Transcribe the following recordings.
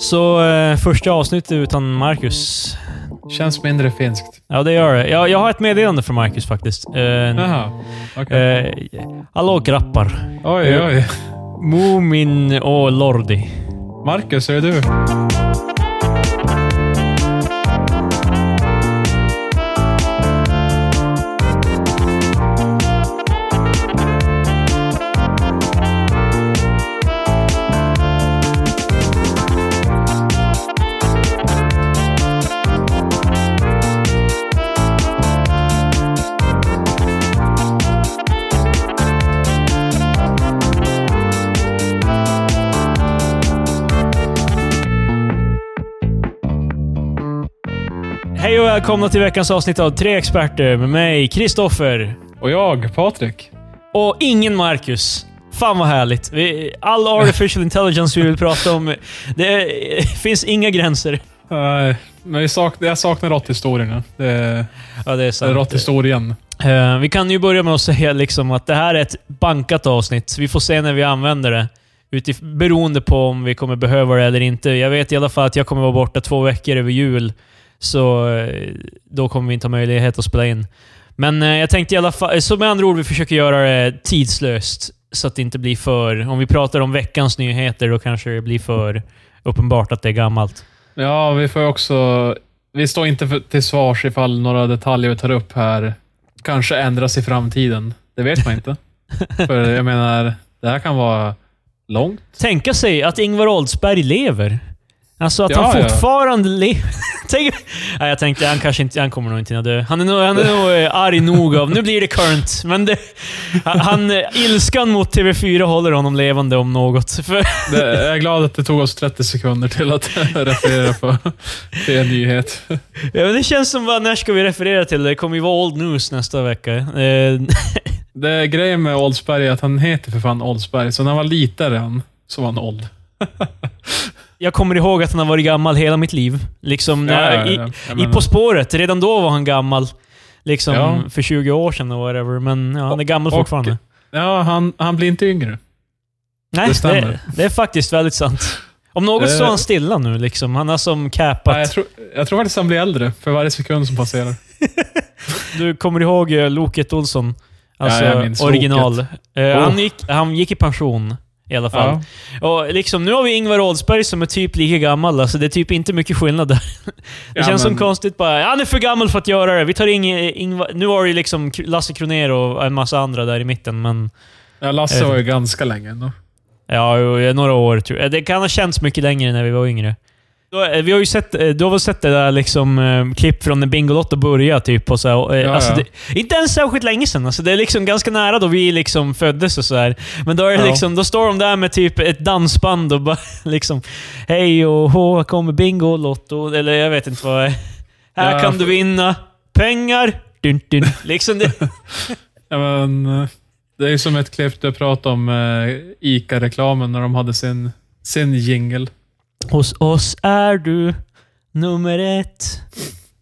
Så eh, första avsnittet utan Marcus. Känns mindre finskt. Ja, det gör det. Jag, jag har ett meddelande för Marcus faktiskt. Eh, Jaha. Okej. eh, hallå grappar. Oj, oj. Mumin och Lordi. Marcus, är det du? Välkomna till veckans avsnitt av Tre Experter med mig, Kristoffer. Och jag, Patrik. Och ingen Marcus. Fan vad härligt. All artificial intelligence vi vill prata om. Det är, finns inga gränser. Nej, men vi sak jag saknar råtthistorierna. Det Ja, det är det är sant. råtthistorien. Eh, vi kan ju börja med att säga liksom att det här är ett bankat avsnitt. Vi får se när vi använder det. Utif beroende på om vi kommer behöva det eller inte. Jag vet i alla fall att jag kommer vara borta två veckor över jul. Så eh, då kommer vi inte ha möjlighet att spela in. Men eh, jag tänkte i alla fall... Så med andra ord, vi försöker göra det tidslöst. Så att det inte blir för... Om vi pratar om veckans nyheter, då kanske det blir för uppenbart att det är gammalt. Ja, vi får också... Vi står inte för, till svars ifall några detaljer vi tar upp här kanske ändras i framtiden. Det vet man inte. för jag menar, det här kan vara långt. Tänka sig att Ingvar Oldsberg lever. Alltså att Ja, han ja. fortfarande lever. Tänk... Nej, jag tänkte han kanske inte... Han kommer nog inte hinna dö. Han är nog, han är nog eh, arg nog av... Nu blir det current, men det, han, eh, ilskan mot TV4 håller honom levande om något. För, Det, jag är glad att det tog oss 30 sekunder till att referera på till en nyhet. ja, men det känns som... Bara, när ska vi referera till det? Det kommer ju vara old news nästa vecka. Eh, Det grejen med Oldsberg är att han heter för fan Oldsberg, så när han var liten så var han old. Jag kommer ihåg att han har varit gammal hela mitt liv. Liksom, när, Ja, ja, ja. I, I På spåret, redan då var han gammal. Liksom för 20 år sedan och whatever. Men ja, han är gammal Och- fortfarande. Ja, han, han blir inte yngre. Nej, Det det, stämmer. det, är faktiskt väldigt sant. Om något Eh. står han stilla nu liksom. Han har som capat. Jag, tror, jag tror faktiskt han blir äldre för varje sekund som passerar. Du kommer ihåg eh, Loket Olsson? Alltså original. Loket. Eh, Oh. han, gick, han gick i pension i alla fall. Ja. Och liksom, nu har vi Ingvar Oldsberg som är typ lika gammal. Alltså, det är typ inte mycket skillnad där. Det Ja, känns som men- konstigt bara. Han är för gammal för att göra det. Vi tar in Ingvar... Nu har ju liksom Lasse Kronér och en massa andra där i mitten, men... Ja, Lasse var ju ganska länge ändå. Ja, några år tror jag. Det kan ha känts mycket längre när vi var yngre. Eh, Vi har ju sett, eh, du har väl sett det där liksom, eh, klipp från när Bingolotto började typ. Och så här, eh, Ja, alltså, ja. Det, inte ens särskilt länge sedan. Alltså, det är liksom ganska nära då vi liksom föddes och så här. Men då, är det Ja. liksom, då står de där med typ ett dansband och bara liksom Hej och hå, här kommer Bingolotto. Eller jag vet inte vad det är. Här kan du vinna pengar. Dun, dun. Liksom det. Ja, men, det är ju som ett klipp du pratade om eh, ICA-reklamen när de hade sin, sin jingle. Hos oss är du nummer ett.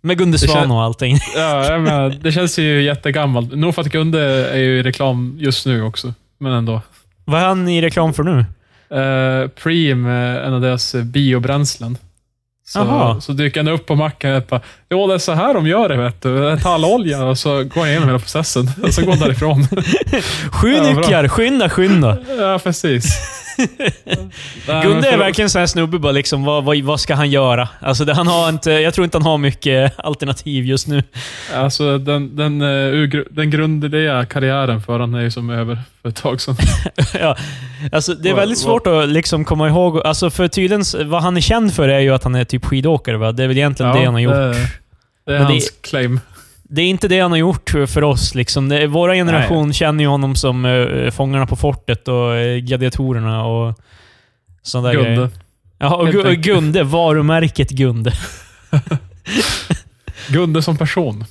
Med Gunde Svan och allting. Ja, jag menar, det känns ju jättegammalt. Nog för att Gunde är ju i reklam just nu också, men ändå. Vad är han i reklam för nu? Uh, Preem, en av deras biobränslen. Så, så dyker han upp på macken och bara Jo, det är så här de gör det, vet du. Tallolja och så går han igenom hela processen. Och så går han därifrån. Sju Ja, nycklar, skynda, skynda. ja, precis. Gunde är verkligen en sån här snubbe bara liksom, vad, vad, vad ska han göra? Alltså det, han har inte, jag tror inte han har mycket alternativ just nu. Alltså, den, den, ur- den grundidéa karriären för han är ju som över för ett tag sedan. ja. Alltså det är väldigt svårt att liksom komma ihåg, alltså för tydligen, vad han är känd för är ju att han är typ skidåkare va? Det är väl egentligen det han har gjort. Det, det är Men det- hans claim. Det är inte det han har gjort för oss. Liksom. Våra generation känner ju honom som uh, Fångarna på fortet och uh, Gladiatorerna och sådana där grejer. Gunde. Ja, och Gu- enkelt. Gunde. Varumärket Gunde. Gunde som person.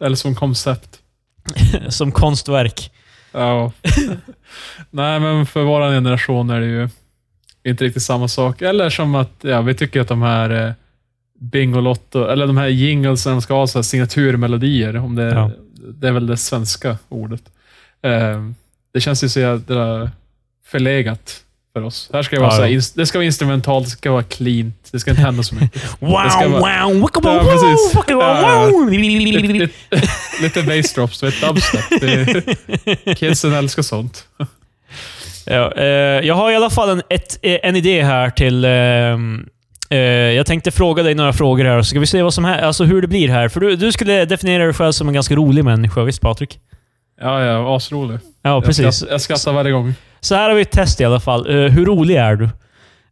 Eller som koncept. som konstverk. Ja. Nej, men för vår generation är det ju inte riktigt samma sak. Eller som att, ja, vi tycker att de här eh, Bingolotto, eller de här jinglesen, de ska ha så här signaturmelodier, om det, Ja. det är väl det svenska ordet. Eh, det känns ju så jädra förlegat för oss. Här ska det vara, Ja, så här, det ska vara instrumentalt, det ska vara cleant. Det ska inte hända så mycket. Wow, vara- wow, wicka, Ja, precis. wicka, Ja, wow. lite, lite, lite bass drops, du vet, dubstep. Det- Kidsen älskar sånt. Ja, eh, jag har i alla fall en, ett, eh, en idé här till... ehm, eh, jag tänkte fråga dig några frågor här, så ska vi se vad som här, alltså hur det blir här. För du, du skulle definiera dig själv som en ganska rolig människa, visst Patrik? Ja, ja, asrolig. Ja, Jag precis. skrattar, jag skrattar varje gång. Så här har vi ett test i alla fall. Eh, hur rolig är du?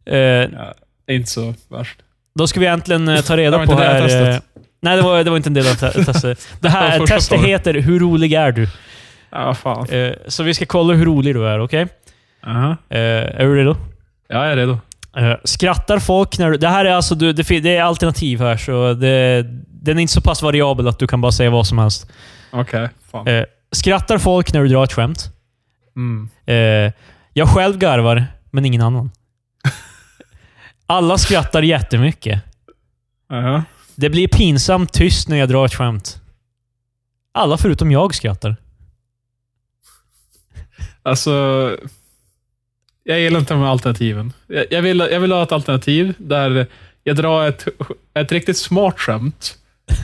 Eh, Ja, inte så värst. då ska vi äntligen eh, ta reda Det på det här... här eh, testet. nej, det var, det var inte en del av te- testet. Det här Första testet frågan. heter Hur rolig är du? Ja, fan. Eh, så vi ska kolla hur rolig du är, okej? Aha. Eh, är du redo? Ja, jag är redo. Eh, skrattar folk när du... Det här är alltså... Du, det, det är alternativ här, så det, den är inte så pass variabel att du kan bara säga vad som helst. Okej, fan. Eh, skrattar folk när du drar ett skämt? Mm. Eh, jag själv garvar, men ingen annan. Alla skrattar jättemycket. Aha. Det blir pinsamt tyst när jag drar ett skämt. Alla förutom jag skrattar. Alltså, jag gillar inte de här alternativen. Jag, jag, vill, jag vill ha ett alternativ där jag drar ett, ett riktigt smart skämt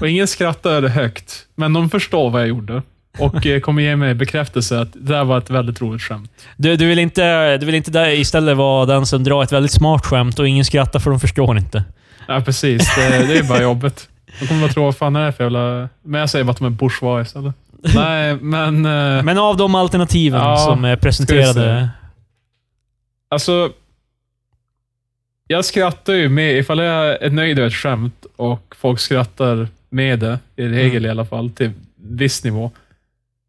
och ingen skrattar högt, men de förstår vad jag gjorde och eh, kommer ge mig bekräftelse att det där var ett väldigt roligt skämt. Du, du vill inte, du vill inte där istället vara den som drar ett väldigt smart skämt och ingen skrattar för de förstår inte. Ja, precis. Det, det är bara jobbet. De kommer bara tro, vad fan är det för jävla... Men jag säger bara att de är bourgeois istället. Nej, men... eh, Men av de alternativen Ja, som är presenterade... Alltså, jag skrattar ju med, ifall jag är nöjd över ett skämt och folk skrattar med det, i regel i alla fall, till viss nivå.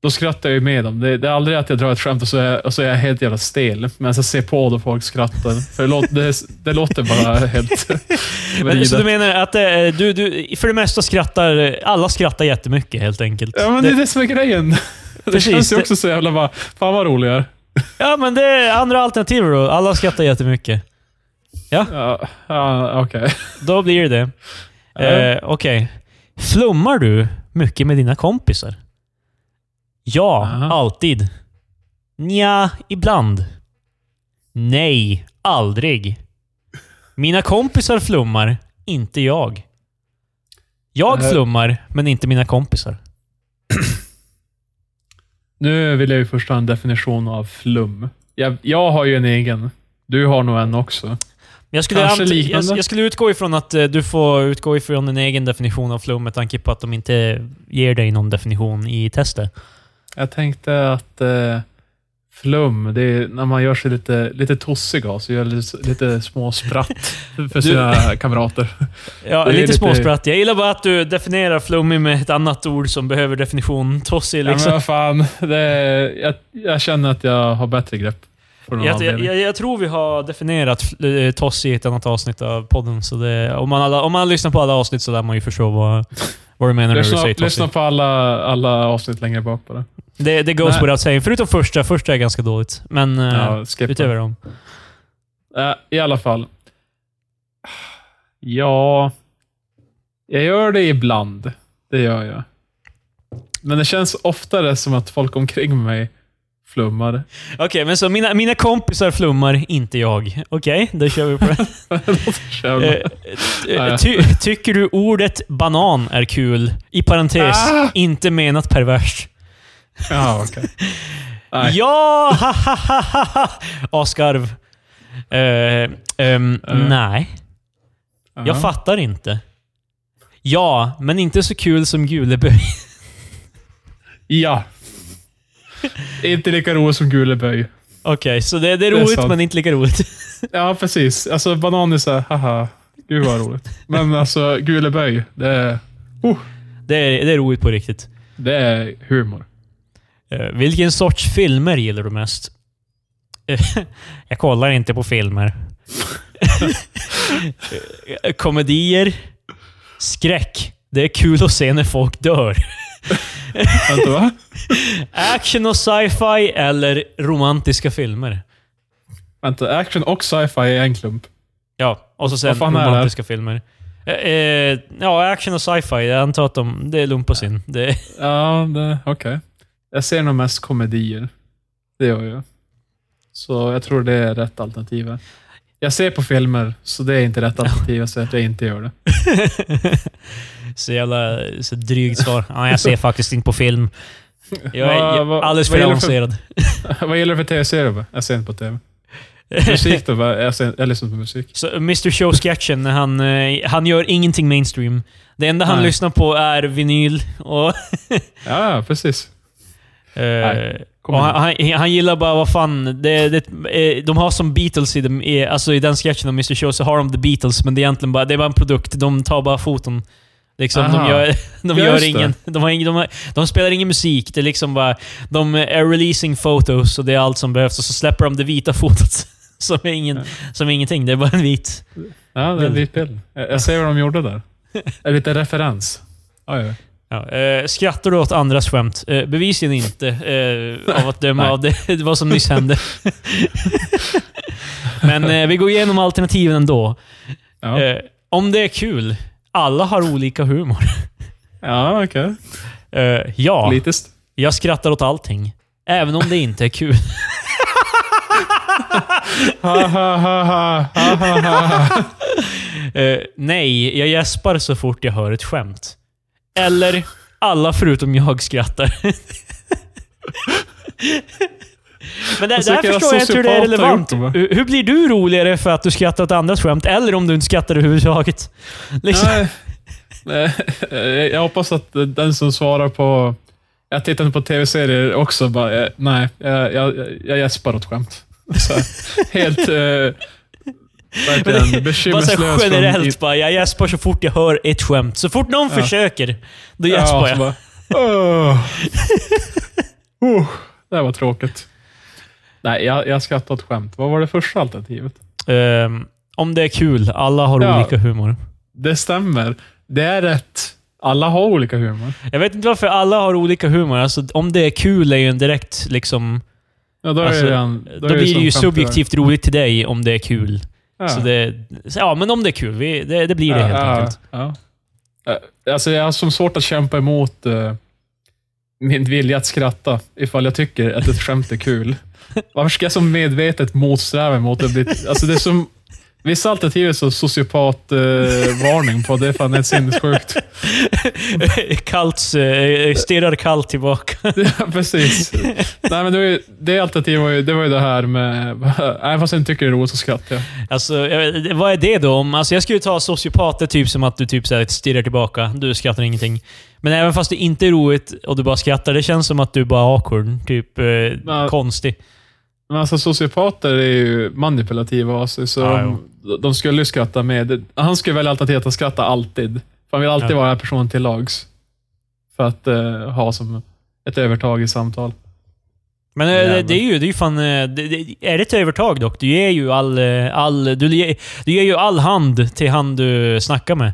Då skrattar jag ju med dem. Det, det är aldrig att jag drar ett skämt och så är, och så är jag helt jävla stel, men jag ser på då folk skrattar. För det, låter, det, det låter bara helt Men, så du menar att eh, du, du för det mesta skrattar... Alla skrattar jättemycket helt enkelt. Ja, men det är det som är grejen. Det Precis, känns ju det- också så jävla bara, fan vad rolig jag är. Ja, men det är andra alternativ då. Alla skrattar jättemycket. Ja, ja okej. Då blir det det. Ja. Eh, Okej. Flummar du mycket med dina kompisar? Ja, Aha. alltid. Nja, ibland. Nej, aldrig. Mina kompisar flummar, inte jag. Jag Eh. flummar, men inte mina kompisar. Nu vill jag ju först ha en definition av flum. Jag, jag har ju en egen. Du har nog en också. Jag skulle, Kanske liknande. jag, jag skulle utgå ifrån att eh, du får utgå ifrån din egen definition av flum med tanke på att de inte ger dig någon definition i testet. Jag tänkte att eh, flum, det är när man gör sig lite, lite tossig av sig, gör lite, lite små spratt för sina kamrater. Ja, är lite lite- småspratt. Jag gillar bara att du definierar flummig med ett annat ord som behöver definition. Tossig Ja, men liksom. fan, det, jag, jag känner att jag har bättre grepp. Jag, jag, jag, tror vi har definierat eh, toss i ett annat avsnitt av podden. Så det, om, man alla, om man lyssnar på alla avsnitt så lär man ju förstå vad, vad du menar när du lyssna, säger lyssna på alla, alla avsnitt längre bak bara. Det, det goes Nej. without saying. Förutom första. Första är ganska dåligt. Men eh, Ja, utöver dem. Äh, I alla fall. Ja, jag gör det ibland. Det gör jag. Men det känns oftare som att folk omkring mig flummar. Okej, men så mina, mina kompisar flummar, inte jag. Okej, då kör vi på det. Eh, ty, tycker du ordet banan är kul? I parentes, Ah! inte menat perverst. Ja, okej. Nej. Ja! Ha, ha, ha, ha, ha. Asgarv. Eh, ehm, Eh. Nej, jag Ja. fattar inte. Ja, men inte så kul som Guleböj. Ja. Inte lika roligt som Guleböj. Okej, så det, det är Det är roligt men inte lika roligt. Ja, precis. Alltså banan är såhär, haha. Gud vad roligt. Men alltså Guleböj, det är, oh, Det är, det är roligt på riktigt. det är humor. Eh, vilken sorts filmer gillar du mest? Jag kollar inte på filmer. Eh, Komedier. Skräck. Det är kul att se när folk dör. Vänta, va? Action och sci-fi eller romantiska filmer? Vänta, action och sci-fi är en klump. Ja, och så sen romantiska filmer. Eh, eh, ja, action och sci-fi. Jag antar att de, det lumpas in. Det, Ja, det- okej. Jag ser nog mest komedier. Det gör jag. Så jag tror det är rätt alternativ. Jag ser på filmer, så det är inte rätt alternativ. Jag säger att jag inte gör det. så jävla så drygt svar. Ja, jag ser faktiskt inte på film. Jag är Vad- vad- alldeles för avancerad. Vad gäller det för tv-serier? va? Jag ser inte på tv. Musik då? va? Jag, ser, jag lyssnar på musik. Så Mr Show-sketchen, han, eh, han gör ingenting mainstream. Det enda han Nej. lyssnar på är vinyl och... Ja, precis. och igen. han, han, han gillar bara, vad fan, det, det, eh, de har som Beatles i, dem, alltså i den sketchen av Mr Show så har de The Beatles, men det är egentligen bara, det är bara en produkt. De tar bara foton. Liksom, de gör, de Ja, gör det. ingen, de, har ingen de, har, de spelar ingen musik. Det är liksom bara, de är releasing photos och det är allt som behövs. Och så släpper de det vita fotot. Som är, ingen, som är ingenting. Det är bara en vit. Ja, det är en vit bild. Jag ser vad de gjorde där. En liten referens. Ja, ja. Ja, eh, skrattar du åt andras skämt? Eh, bevisligen inte, eh, av att döma av det, vad som nyss hände. Men eh, vi går igenom alternativen ändå. Ja, Eh, om det är kul, alla har olika humor. ja okej. Eh, ja, Politiskt. jag skrattar åt allting. Även om det inte är kul. Eh, nej, jag gäspar så fort jag hör ett skämt. Eller, alla förutom jag skrattar. Men det, det här förstår jag, jag tror det är relevant. Hur, hur blir du roligare för att du skrattar åt andras skämt, eller om du inte skrattar överhuvudtaget? Liksom. Nej. Jag hoppas att den som svarar på... Jag tittar inte på tv-serier också. Bara, eh, nej, jag, jag, jag gäspar åt skämt. Så, helt... Eh, verkligen Bara bekymmerslös. från- generellt bara, jag gäspar så fort jag hör ett skämt. Så fort någon Ja. försöker, då Ja, gäspar så jag. bara, "Åh." oh, det här var tråkigt. Nej, jag, jag skrattar åt skämt. Vad var det första alternativet? Ehm, om det är kul, alla har Ja. olika humor. Det stämmer. Det är rätt. Alla har olika humor. Jag vet inte varför alla har olika humor. Alltså, om det är kul är ju en direkt liksom... Ja, då, Alltså, redan, Då, det blir det ju subjektivt roligt till dig om det är kul. Ja. Så det, ja, men om det är kul. Vi, det, det blir det helt enkelt. Ja. Eh, Alltså jag har som svårt att kämpa emot eh, min vilja att skratta ifall jag tycker att ett skämt är kul. Varför ska jag så medvetet motsträva mot det? Alltså det är som, vissa alternativ är så sociopat-varning på. Det är fan helt sinnessjukt. Kallt, eh, stirrar kallt tillbaka. Ja, Precis. Nej, men det, var ju, det alternativet var ju det, var ju det här med... Även fast jag inte tycker det är roligt så skrattar jag. Alltså, jag vet- vad är det då? Alltså jag skulle ta sociopat, det är typ som att du typ så här stirrar tillbaka. Du skrattar ingenting. Men även fast det inte är roligt och du bara skrattar, det känns som att du bara är awkward. Typ eh, Ja. konstig. Men alltså sociopater är ju manipulativa sig, så Ja, de, de skulle ju skratta med. Han skulle välja alternativet att skratta alltid. För han vill alltid Ja. vara personen till lags. För att eh, ha som ett övertag i samtal. Men eh, Jävlar. det, är ju det är ju fan... eh, Det, det, är det ett övertag dock? Du ger ju all... eh, all du, ger, du ger ju all hand till han du snackar med.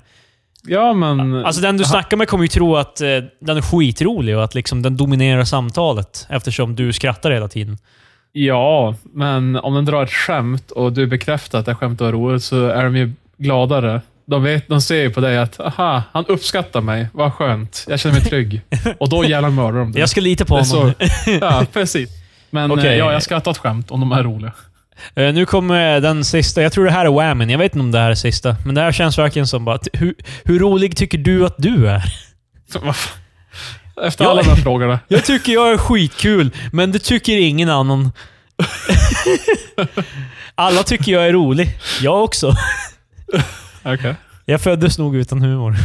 Ja, men... Alltså den du snackar med kommer ju tro att eh, den är skitrolig och att liksom den dominerar samtalet eftersom du skrattar hela tiden. Ja, men om den drar ett skämt och du bekräftar att det här skämtet var roligt så är de ju gladare. De, vet, de ser ju på dig att, aha, han uppskattar mig. Vad skönt. Jag känner mig trygg. och då jävlar mördar de dig. Jag ska lita på honom. så- Ja, precis. Men eh, ja, jag skrattar åt skämt om de är roliga. Eh, nu kommer den sista. Jag tror det här är Whammin. Jag vet inte om det här är sista. Men det här känns verkligen som bara... Hur, hur rolig tycker du att du är? Efter alla de här frågorna. Jag tycker jag är skitkul, men det tycker ingen annan. Alla tycker jag är rolig. Jag också. Okej. Jag föddes nog utan humor.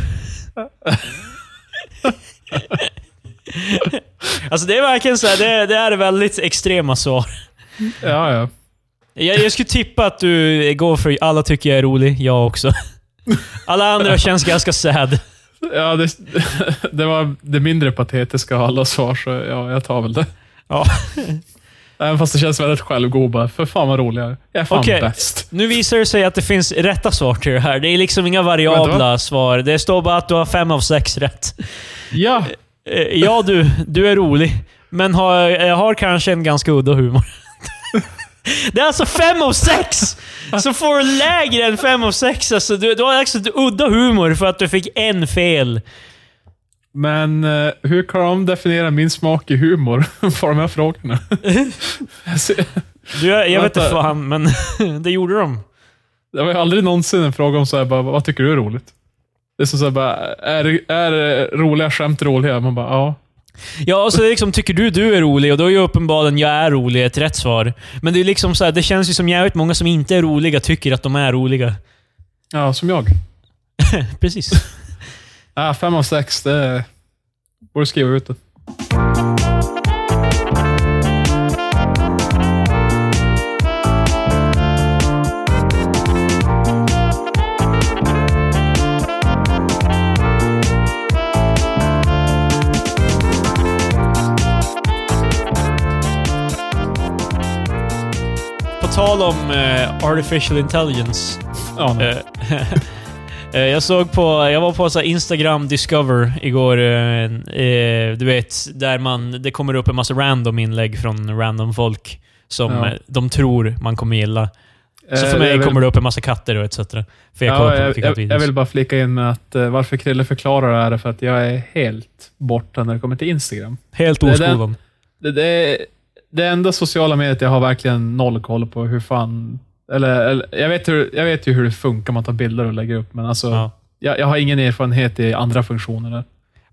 alltså det är verkligen så här, det, det är väldigt extrema svar. Ja, ja. Jag, jag skulle tippa att du går för alla tycker jag är rolig, jag också. Alla andra känns ganska sad. Ja det, det var det mindre patetiska av alla svar, så ja, jag tar väl det. Ja. Även fast det känns väldigt självgod bara, för fan vad rolig jag är. Jag är fan Okej. bäst. Nu visar det sig att det finns rätta svar till det här. Det är liksom inga variabla svar. Det står bara att du har fem av sex rätt. Ja, Eh, Ja du, du är rolig. Men har, jag har kanske en ganska udda humor. Det är alltså fem av sex! Så får du lägre än fem av sex. Alltså, du, du har alltså udda humor för att du fick en fel. men eh, hur kan de definiera min smak i humor på de här frågorna? Du, jag, jag vet inte Vänta. fan, men det gjorde de. Det var ju aldrig någonsin en fråga om så här, bara, vad tycker du är roligt? Det är som så här, bara, är, är roliga skämt roliga? Man bara, ja. Ja, och så liksom, tycker du du är rolig och då är ju uppenbarligen jag är rolig ett rätt svar. Men det är liksom så här, det känns ju som jävligt många som inte är roliga tycker att de är roliga. Ja, som jag. Precis. Ja, fem av sex, det borde skriva ut det. Tal om eh, artificial intelligence. Ja. Eh, eh, jag såg på, jag var på så Instagram Discover igår. eh, du vet, där man, det kommer upp en massa random inlägg från random folk som Ja. de tror man kommer gilla. Så för mig vill- kommer det upp en massa katter och etc. För jag Ja, jag, jag, jag vill bara flika in med att varför Krille förklarar det här är för att jag är helt borta när det kommer till Instagram. Helt det oskolad. Det, det, är, det enda sociala mediet jag har verkligen noll koll på hur fan... Eller, eller jag, vet hur, jag vet ju hur det funkar, man tar bilder och lägger upp, men alltså, Ja. jag, jag har ingen erfarenhet i andra funktioner. Där.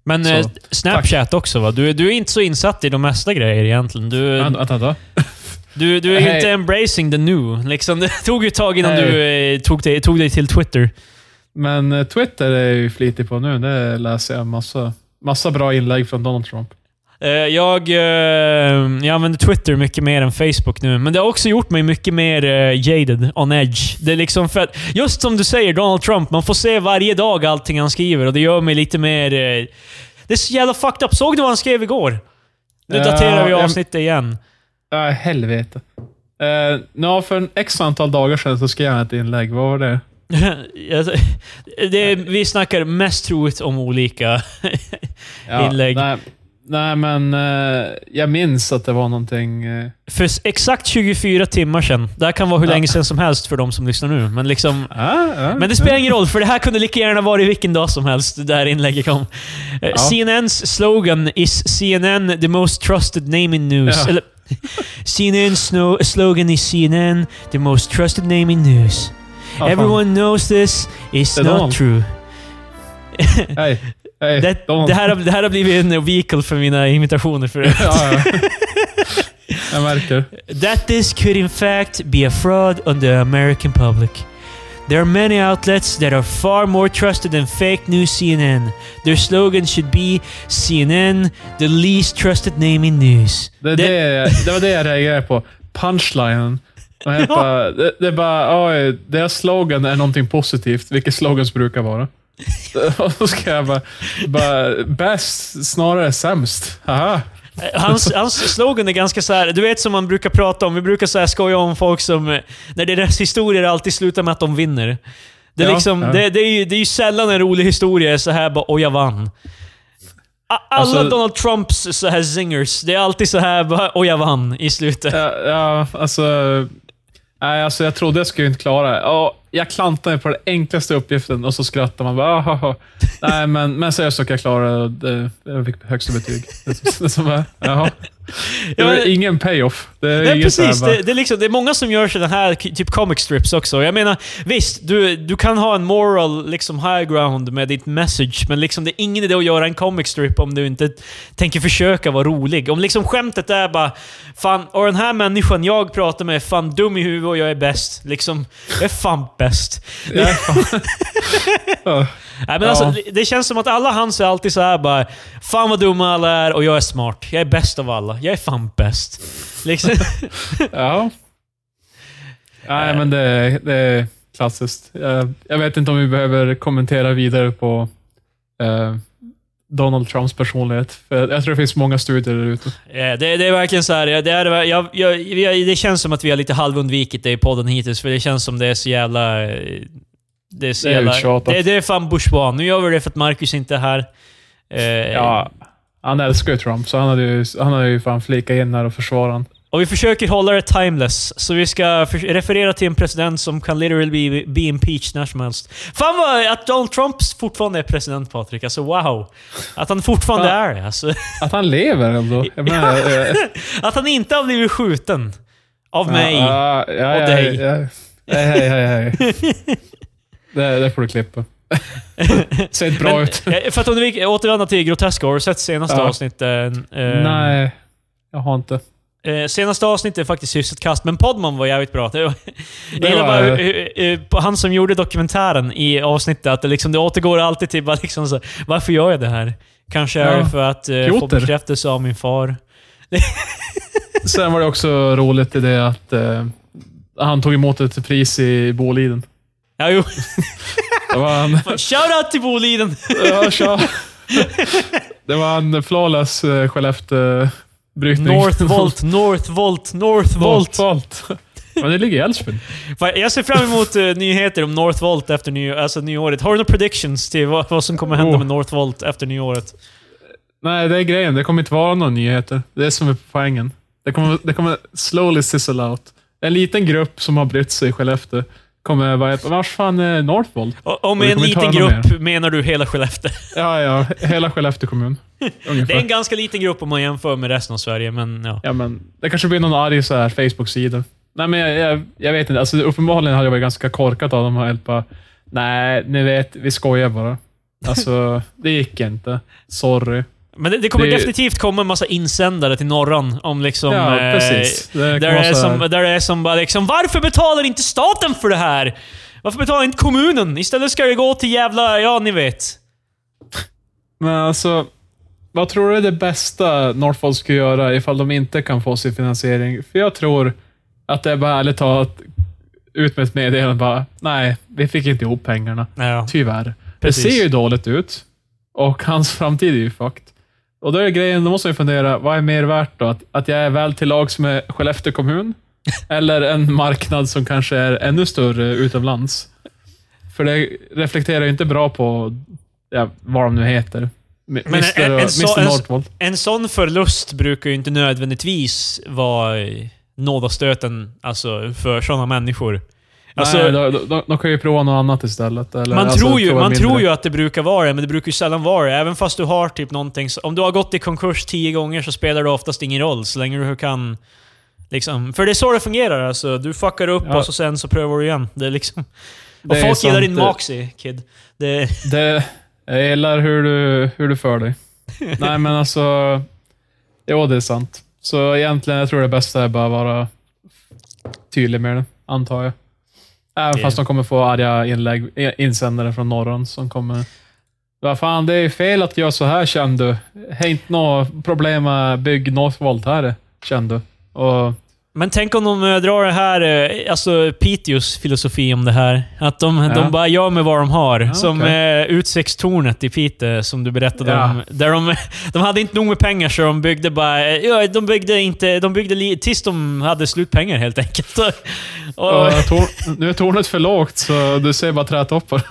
Men Så, eh, Snapchat också va? Du, du är inte så insatt i de mesta grejer egentligen. Du, Vänta, vänta, du, du är ju Hej. inte embracing the new. Liksom, det tog ju ett tag innan Hej. du eh, tog, dig, tog dig till Twitter. Men eh, Twitter är jag ju flitig på nu. Det läser jag massa, massa bra inlägg från Donald Trump. Eh, jag, eh, jag använder Twitter mycket mer än Facebook nu, men det har också gjort mig mycket mer eh, jaded, on edge. Det är liksom för att, just som du säger, Donald Trump, man får se varje dag allting han skriver och det gör mig lite mer... Det är så jävla fucked up. Såg du vad han skrev igår? Nu Ja, daterar vi jag- avsnittet igen. Äh, helvete. Uh, no, för en x antal dagar sedan så skrev jag ett inlägg. Vad var det? Det vi snackar mest troligt om olika inlägg. Nej, nej men eh, jag minns att det var någonting... eh, För exakt 24 timmar sedan. Det här kan vara hur Ja. länge sedan som helst för de som lyssnar nu. Men liksom... ah, ja, Men det spelar ingen roll, för det här kunde lika gärna vara vilken dag som helst, det här inlägget kom. Eh, Ja. CNNs slogan is CNN the most trusted name in news. Ja. Eller, CNN's slogan is CNN the most trusted name in news. Ja. Everyone knows this is not true. Hej, hej. Det, det, här, har- det här har blivit en vehicle för mina imitationer förut. ja, ja. Jag märker. That this could in fact be a fraud on the American public. There are many outlets that are far more trusted than fake news CNN. Their slogan should be CNN, the least trusted name in news. Det, det, det var det jag reagerade på. Punchlinen. Bara, det, det är bara, oj, deras slogan är någonting positivt, vilket slogans brukar vara. Och så ska jag bara, bara bäst snarare sämst. Haha. Hans, hans slogan är ganska så här, du vet som man brukar prata om, vi brukar så här skoja om folk som, när deras historier alltid slutar med att de vinner. Det är, Ja, liksom, ja. Det, det, är ju, det är ju sällan en rolig historia är så här bara “och jag vann”. Alla Alltså- Donald Trumps så här zingers, det är alltid så här bara “och jag vann” i slutet. Ja, ja, alltså... Nej, alltså jag trodde jag skulle inte klara det. Ja, jag klantade på den enklaste uppgiften och så skrattar man bara. "Ahaha." Nej, men, men seriöst så jag klara det. Jag fick högsta betyg. Det, det, som, bara, jaha. Det var ingen payoff. Det är Nej, här precis. bara, Det, det, är liksom, det är många som gör sådana här typ comic strips också. Jag menar, visst, du, du kan ha en moral liksom high ground med ditt message, men liksom, det är ingen idé att göra en comic strip om du inte tänker försöka vara rolig. Om liksom skämtet är bara Fan, och den här människan jag pratar med är fan dum i huvudet och jag är bäst. Liksom, jag är fan bäst. Ja, fan. Ja. Nej, men alltså, det- känns som att alla hans är alltid så här bara Fan vad dumma alla är och jag är smart. Jag är bäst av alla. Jag är fan bäst. Liksom. ja. Nej, men det, det är klassiskt. Jag, jag vet inte om vi behöver kommentera vidare på eh, Donald Trumps personlighet. För jag tror det finns många studier där ute. Ja, det, det är verkligen så här. Det, är, jag, jag, har- det känns som att vi har lite halvundvikit det i podden hittills, för det känns som det är så jävla... eh, Det är så Det är jävla... Det, det är fan bourgeois. Nu gör vi det för att Marcus inte är här. Eh, Ja, han älskar ju Trump, så han hade ju, han hade ju fan flikat in här och försvarat honom. Och vi försöker hålla det timeless, så vi ska referera till en president som kan literally be, be impeached när som helst. Fan vad att Donald Trump fortfarande är president, Patrik. Alltså wow. Att han fortfarande Fan. är det. Alltså, Att han lever ändå. Menar, eh, att han inte har blivit skjuten. Av mig. Ja, ja, ja, Och dig. Hej, hej, hej. Det, det får du klippa. Ser inte bra Men, ut. eh, För att om vi återvänder till groteska, har du sett senaste avsnittet? Eh, Nej, jag har inte. Eh, senaste avsnittet är faktiskt hyfsat kast, men Podman var jävligt bra. Det var, Det var- bara hur- han som gjorde dokumentären i avsnittet, att det, liksom, det återgår alltid till bara liksom så, varför gör jag det här? Kanske är Ja. det för att eh, få bekräftelse av min far. Sen var det också roligt i det att eh, han tog emot ett pris i Boliden. Ja, jo. Det var en... Shoutout till Boliden! ja, tja. Det var en flawless eh, Skellefteå-brytning. Northvolt, Northvolt, Northvolt. Northvolt. Men det ligger i Älvsbyn. Jag ser fram emot eh, nyheter om Northvolt efter ny, alltså nyåret. Har du några predictions till vad, vad som kommer hända Oh. med Northvolt efter nyåret? Nej, det är grejen. Det kommer inte vara några nyheter. Det är som är poängen. Det kommer, det kommer slowly sizzle out. En liten grupp som har brytt sig i Skellefteå kommer vara ett... Vars fan är Northvolt? Och, med en liten grupp menar du hela Skellefteå? Ja, ja. Hela Skellefteå kommun. Ungefär. Det är en ganska liten grupp om man jämför med resten av Sverige, men ja. Ja, men det kanske blir någon arg så här Facebook-sida. Nej, men jag, jag, jag vet inte. Alltså, uppenbarligen hade jag varit ganska korkat av de här. helt Bara, Nej, ni vet, vi skojar bara. Alltså, det gick inte. Sorry. Men det, det kommer Det- definitivt komma en massa insändare till Norran om liksom... ja, eh, precis. Det Där är som, där är som bara liksom, varför betalar inte staten för det här? Varför betalar inte kommunen? Istället ska det gå till jävla, ja ni vet. Men alltså, vad tror du är det bästa Northvolt ska göra ifall de inte kan få sin finansiering? För jag tror att det är bara ärligt talat ut med ett meddelande bara, nej, vi fick inte ihop pengarna. Ja, Tyvärr. Precis. Det ser ju dåligt ut. Och hans framtid är ju fucked. Och då är grejen, då måste man fundera, vad är mer värt då? Att, att jag är väl till lags med Skellefteå kommun? eller en marknad som kanske är ännu större utomlands? För det reflekterar ju inte bra på ja, vad de nu heter. Men Mr. en- en och- så- en-. En sån förlust brukar ju inte nödvändigtvis vara nådastöten alltså, för sådana människor. Alltså, Nej, de, de, de kan ju prova något annat istället. Eller, man alltså, tror, ju, man mindre. tror ju att det brukar vara det, men det brukar ju sällan vara det. Även fast du har typ någonting... Om du har gått i konkurs tio gånger så spelar det oftast ingen roll, så länge du kan... Liksom, för det är så det fungerar alltså. Du fuckar upp Ja. och så sen så prövar du igen. Det är liksom... Det Och är folk gillar sant. din moxie, kid. Det, Det, jag gillar hur du, hur du för dig. Nej, men alltså... Jo, det är sant. Så egentligen, jag tror det bästa är bara att vara tydlig med det, antar jag. Även fast de kommer få arga inlägg, insändare från norran som kommer... Vad fan, det är fel att göra så här, känner du. Det är inte något problem med bygg Northvolt här, känner du. Och Men tänk om de eh, drar det här, eh, alltså Piteås filosofi om det här. Att de, Ja. de bara gör med vad de har. Ja, som okej. eh, utsiktstornet i Piteå, som du berättade Ja. om. Där de, de hade inte nog med pengar så de byggde bara... Ja, de byggde inte... De byggde tills de hade slut pengar helt enkelt. Och, tor- nu är tornet för lågt, så du ser bara trätoppar.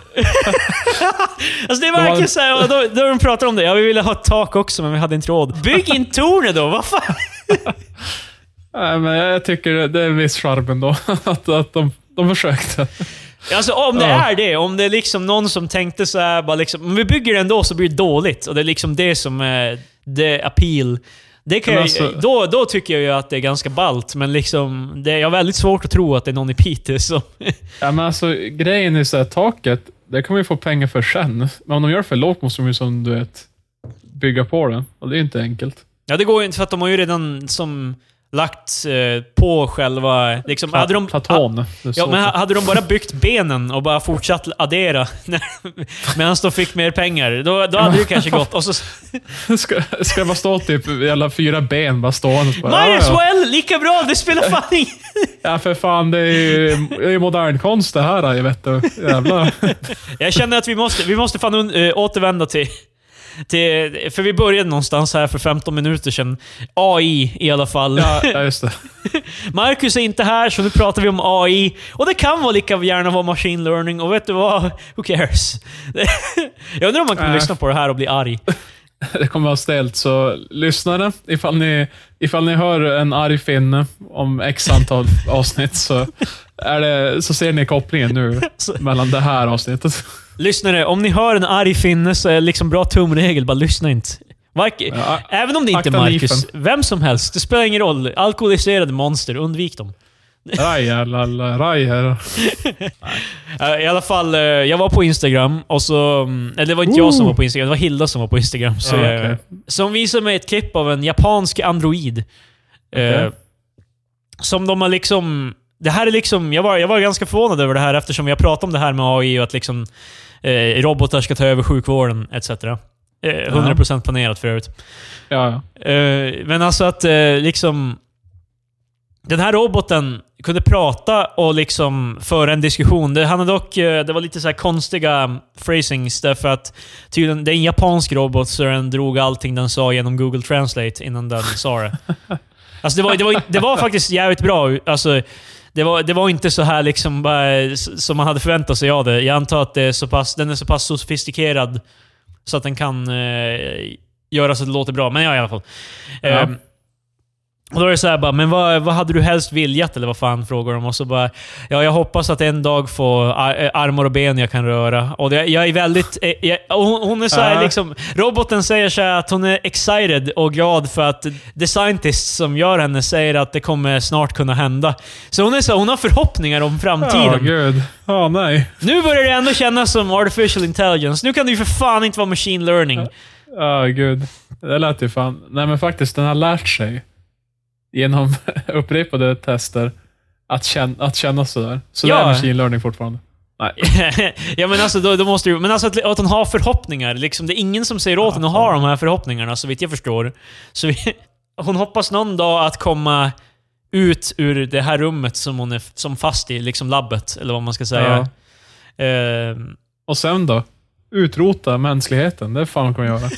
alltså det är de verkligen hade- såhär, då de pratar om det. Ja, vi ville ha ett tak också, men vi hade inte råd. Bygg in tornet då, vad fan? Nej, men jag tycker det är en viss charm ändå, att, att de, de försökte. Alltså om det Ja. är det, om det är liksom någon som tänkte så här, bara liksom, om vi bygger det ändå så blir det dåligt. Och det är liksom det som är the appeal. Det kan Men jag, alltså- då, då tycker jag ju att det är ganska ballt, men liksom, det, jag har väldigt svårt att tro att det är någon i Piteå som... Ja, men alltså, grejen är så här, taket, det kommer vi få pengar för sen. Men om de gör det för lågt måste de ju som du vet, bygga på det. Och det är inte enkelt. ja, det går ju inte för att de har ju redan som lagt eh, på själva... Liksom, hade de, det är Ja, men hade de bara byggt benen och bara fortsatt addera medan de fick mer pengar, då, då hade det kanske gått. Och så, ska, ska det bara stå typ jävla fyra ben bara stående? Bara, Might as well! Lika bra! Det spelar fan ingen... ja. ja, för fan. Det är ju det är ju modern konst det här, jag vet du. Jävlar. Jag känner att vi måste, vi måste fan un, äh, återvända till, till... För vi började någonstans här för 15 minuter sedan. AI i alla fall. Ja, ja, just det. Marcus är inte här, så nu pratar vi om AI. Och det kan vara lika gärna vara machine learning, och vet du vad? Who cares? Jag undrar om man kommer Äh. lyssna på det här och bli arg. Det kommer vara stelt, så lyssnare, ifall ni, ifall ni hör en arg finne om x antal avsnitt så, är det, så ser ni kopplingen nu mellan det här avsnittet. Lyssnare, om ni hör en arg finne så är det liksom bra tumregel, bara lyssna inte. Varken, Ja, även om det inte är Marcus, nifen. vem som helst. Det spelar ingen roll. Alkoholiserade monster, undvik dem. Raja, lalla, raja. Eh, I alla fall, eh, jag var på Instagram och så... mm, Eller det var inte jag som var på Instagram, det var Hilda som var på Instagram. Så Ja, jag, okej. Som visade mig ett klipp av en japansk android. Eh, Okej. som de har liksom... Det här är liksom... Jag var, jag var ganska förvånad över det här eftersom jag pratade om det här med AI och att liksom eh, robotar ska ta över sjukvården etc. Eh, 100% planerat för övrigt. Ja, ja. Men alltså att liksom... Den här roboten kunde prata och liksom föra en diskussion. Det, han dock, eh, det var lite så här konstiga phrasings därför att tydligen, det är en japansk robot så den drog allting den sa genom Google Translate innan den sa det. Alltså det var, det var, det var faktiskt jävligt bra. Alltså, det var, det var inte så här liksom bara, som man hade förväntat sig av det. Jag antar att det är så pass, den är så pass sofistikerad så att den kan eh, göra så att det låter bra. Men ja, i alla fall. Ja. Ehm, och då är det så här bara, men vad, vad hade du helst viljat? Eller vad fan frågar de. Och så bara, ja, jag hoppas att en dag få ar eh, armar och ben jag kan röra. Och det, jag är väldigt... eh, Jag, hon, hon är så här Ja. liksom... Roboten säger så här att hon är excited och glad för att the scientist som gör henne säger att det kommer snart kunna hända. Så hon, är så, hon har förhoppningar om framtiden. gud. Ja, nej. nu börjar det ändå kännas som artificial intelligence. Nu kan det ju för fan inte vara machine learning. Ja, gud. Det lät ju fan... Nej, men faktiskt, den har lärt sig genom upprepade tester att känna, att känna sådär. Så Ja. det är machine learning fortfarande. Nej. ja men alltså, då, då måste du, men alltså att, att hon har förhoppningar. Liksom, det är ingen som säger åt henne att ha de här förhoppningarna, så vitt jag förstår. Så vi, hon hoppas någon dag att komma ut ur det här rummet som hon är som fast i, liksom labbet, eller vad man ska säga. Ehm, Och sen då? Utrota mänskligheten. Det fan kommer jag göra.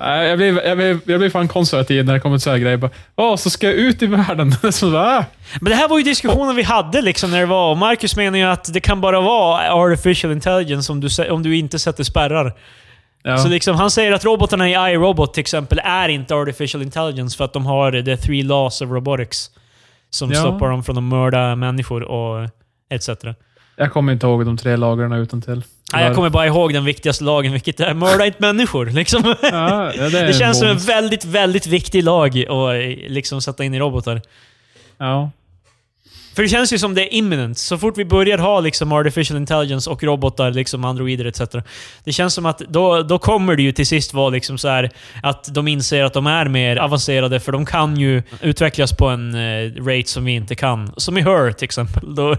Jag, blir, jag, blir, jag blir fan konservativ när det kommer till så här grejer. Bara, Åh, så ska jag ut i världen. Så bara, ah. men det här var ju diskussionen vi hade liksom när det var, Marcus menar ju att det kan bara vara artificial intelligence om du, om du inte sätter spärrar. ja. Så liksom, han säger att robotarna i iRobot till exempel är inte artificial intelligence för att de har the three laws of robotics. Som Ja. stoppar dem från att mörda människor och etc. Jag kommer inte ihåg de tre lagarna utan till. Nej, jag kommer bara ihåg den viktigaste lagen, vilket är mörda inte människor. Liksom. Ja, det, Det känns som en väldigt, väldigt viktig lag att eh, liksom sätta in i robotar. Ja. För det känns ju som det är imminent. Så fort vi börjar ha liksom artificial intelligence och robotar, liksom androider etc. Det känns som att då, då kommer det ju till sist vara liksom så här att de inser att de är mer avancerade, för de kan ju utvecklas på en eh, rate som vi inte kan. Som i Her till exempel. Då,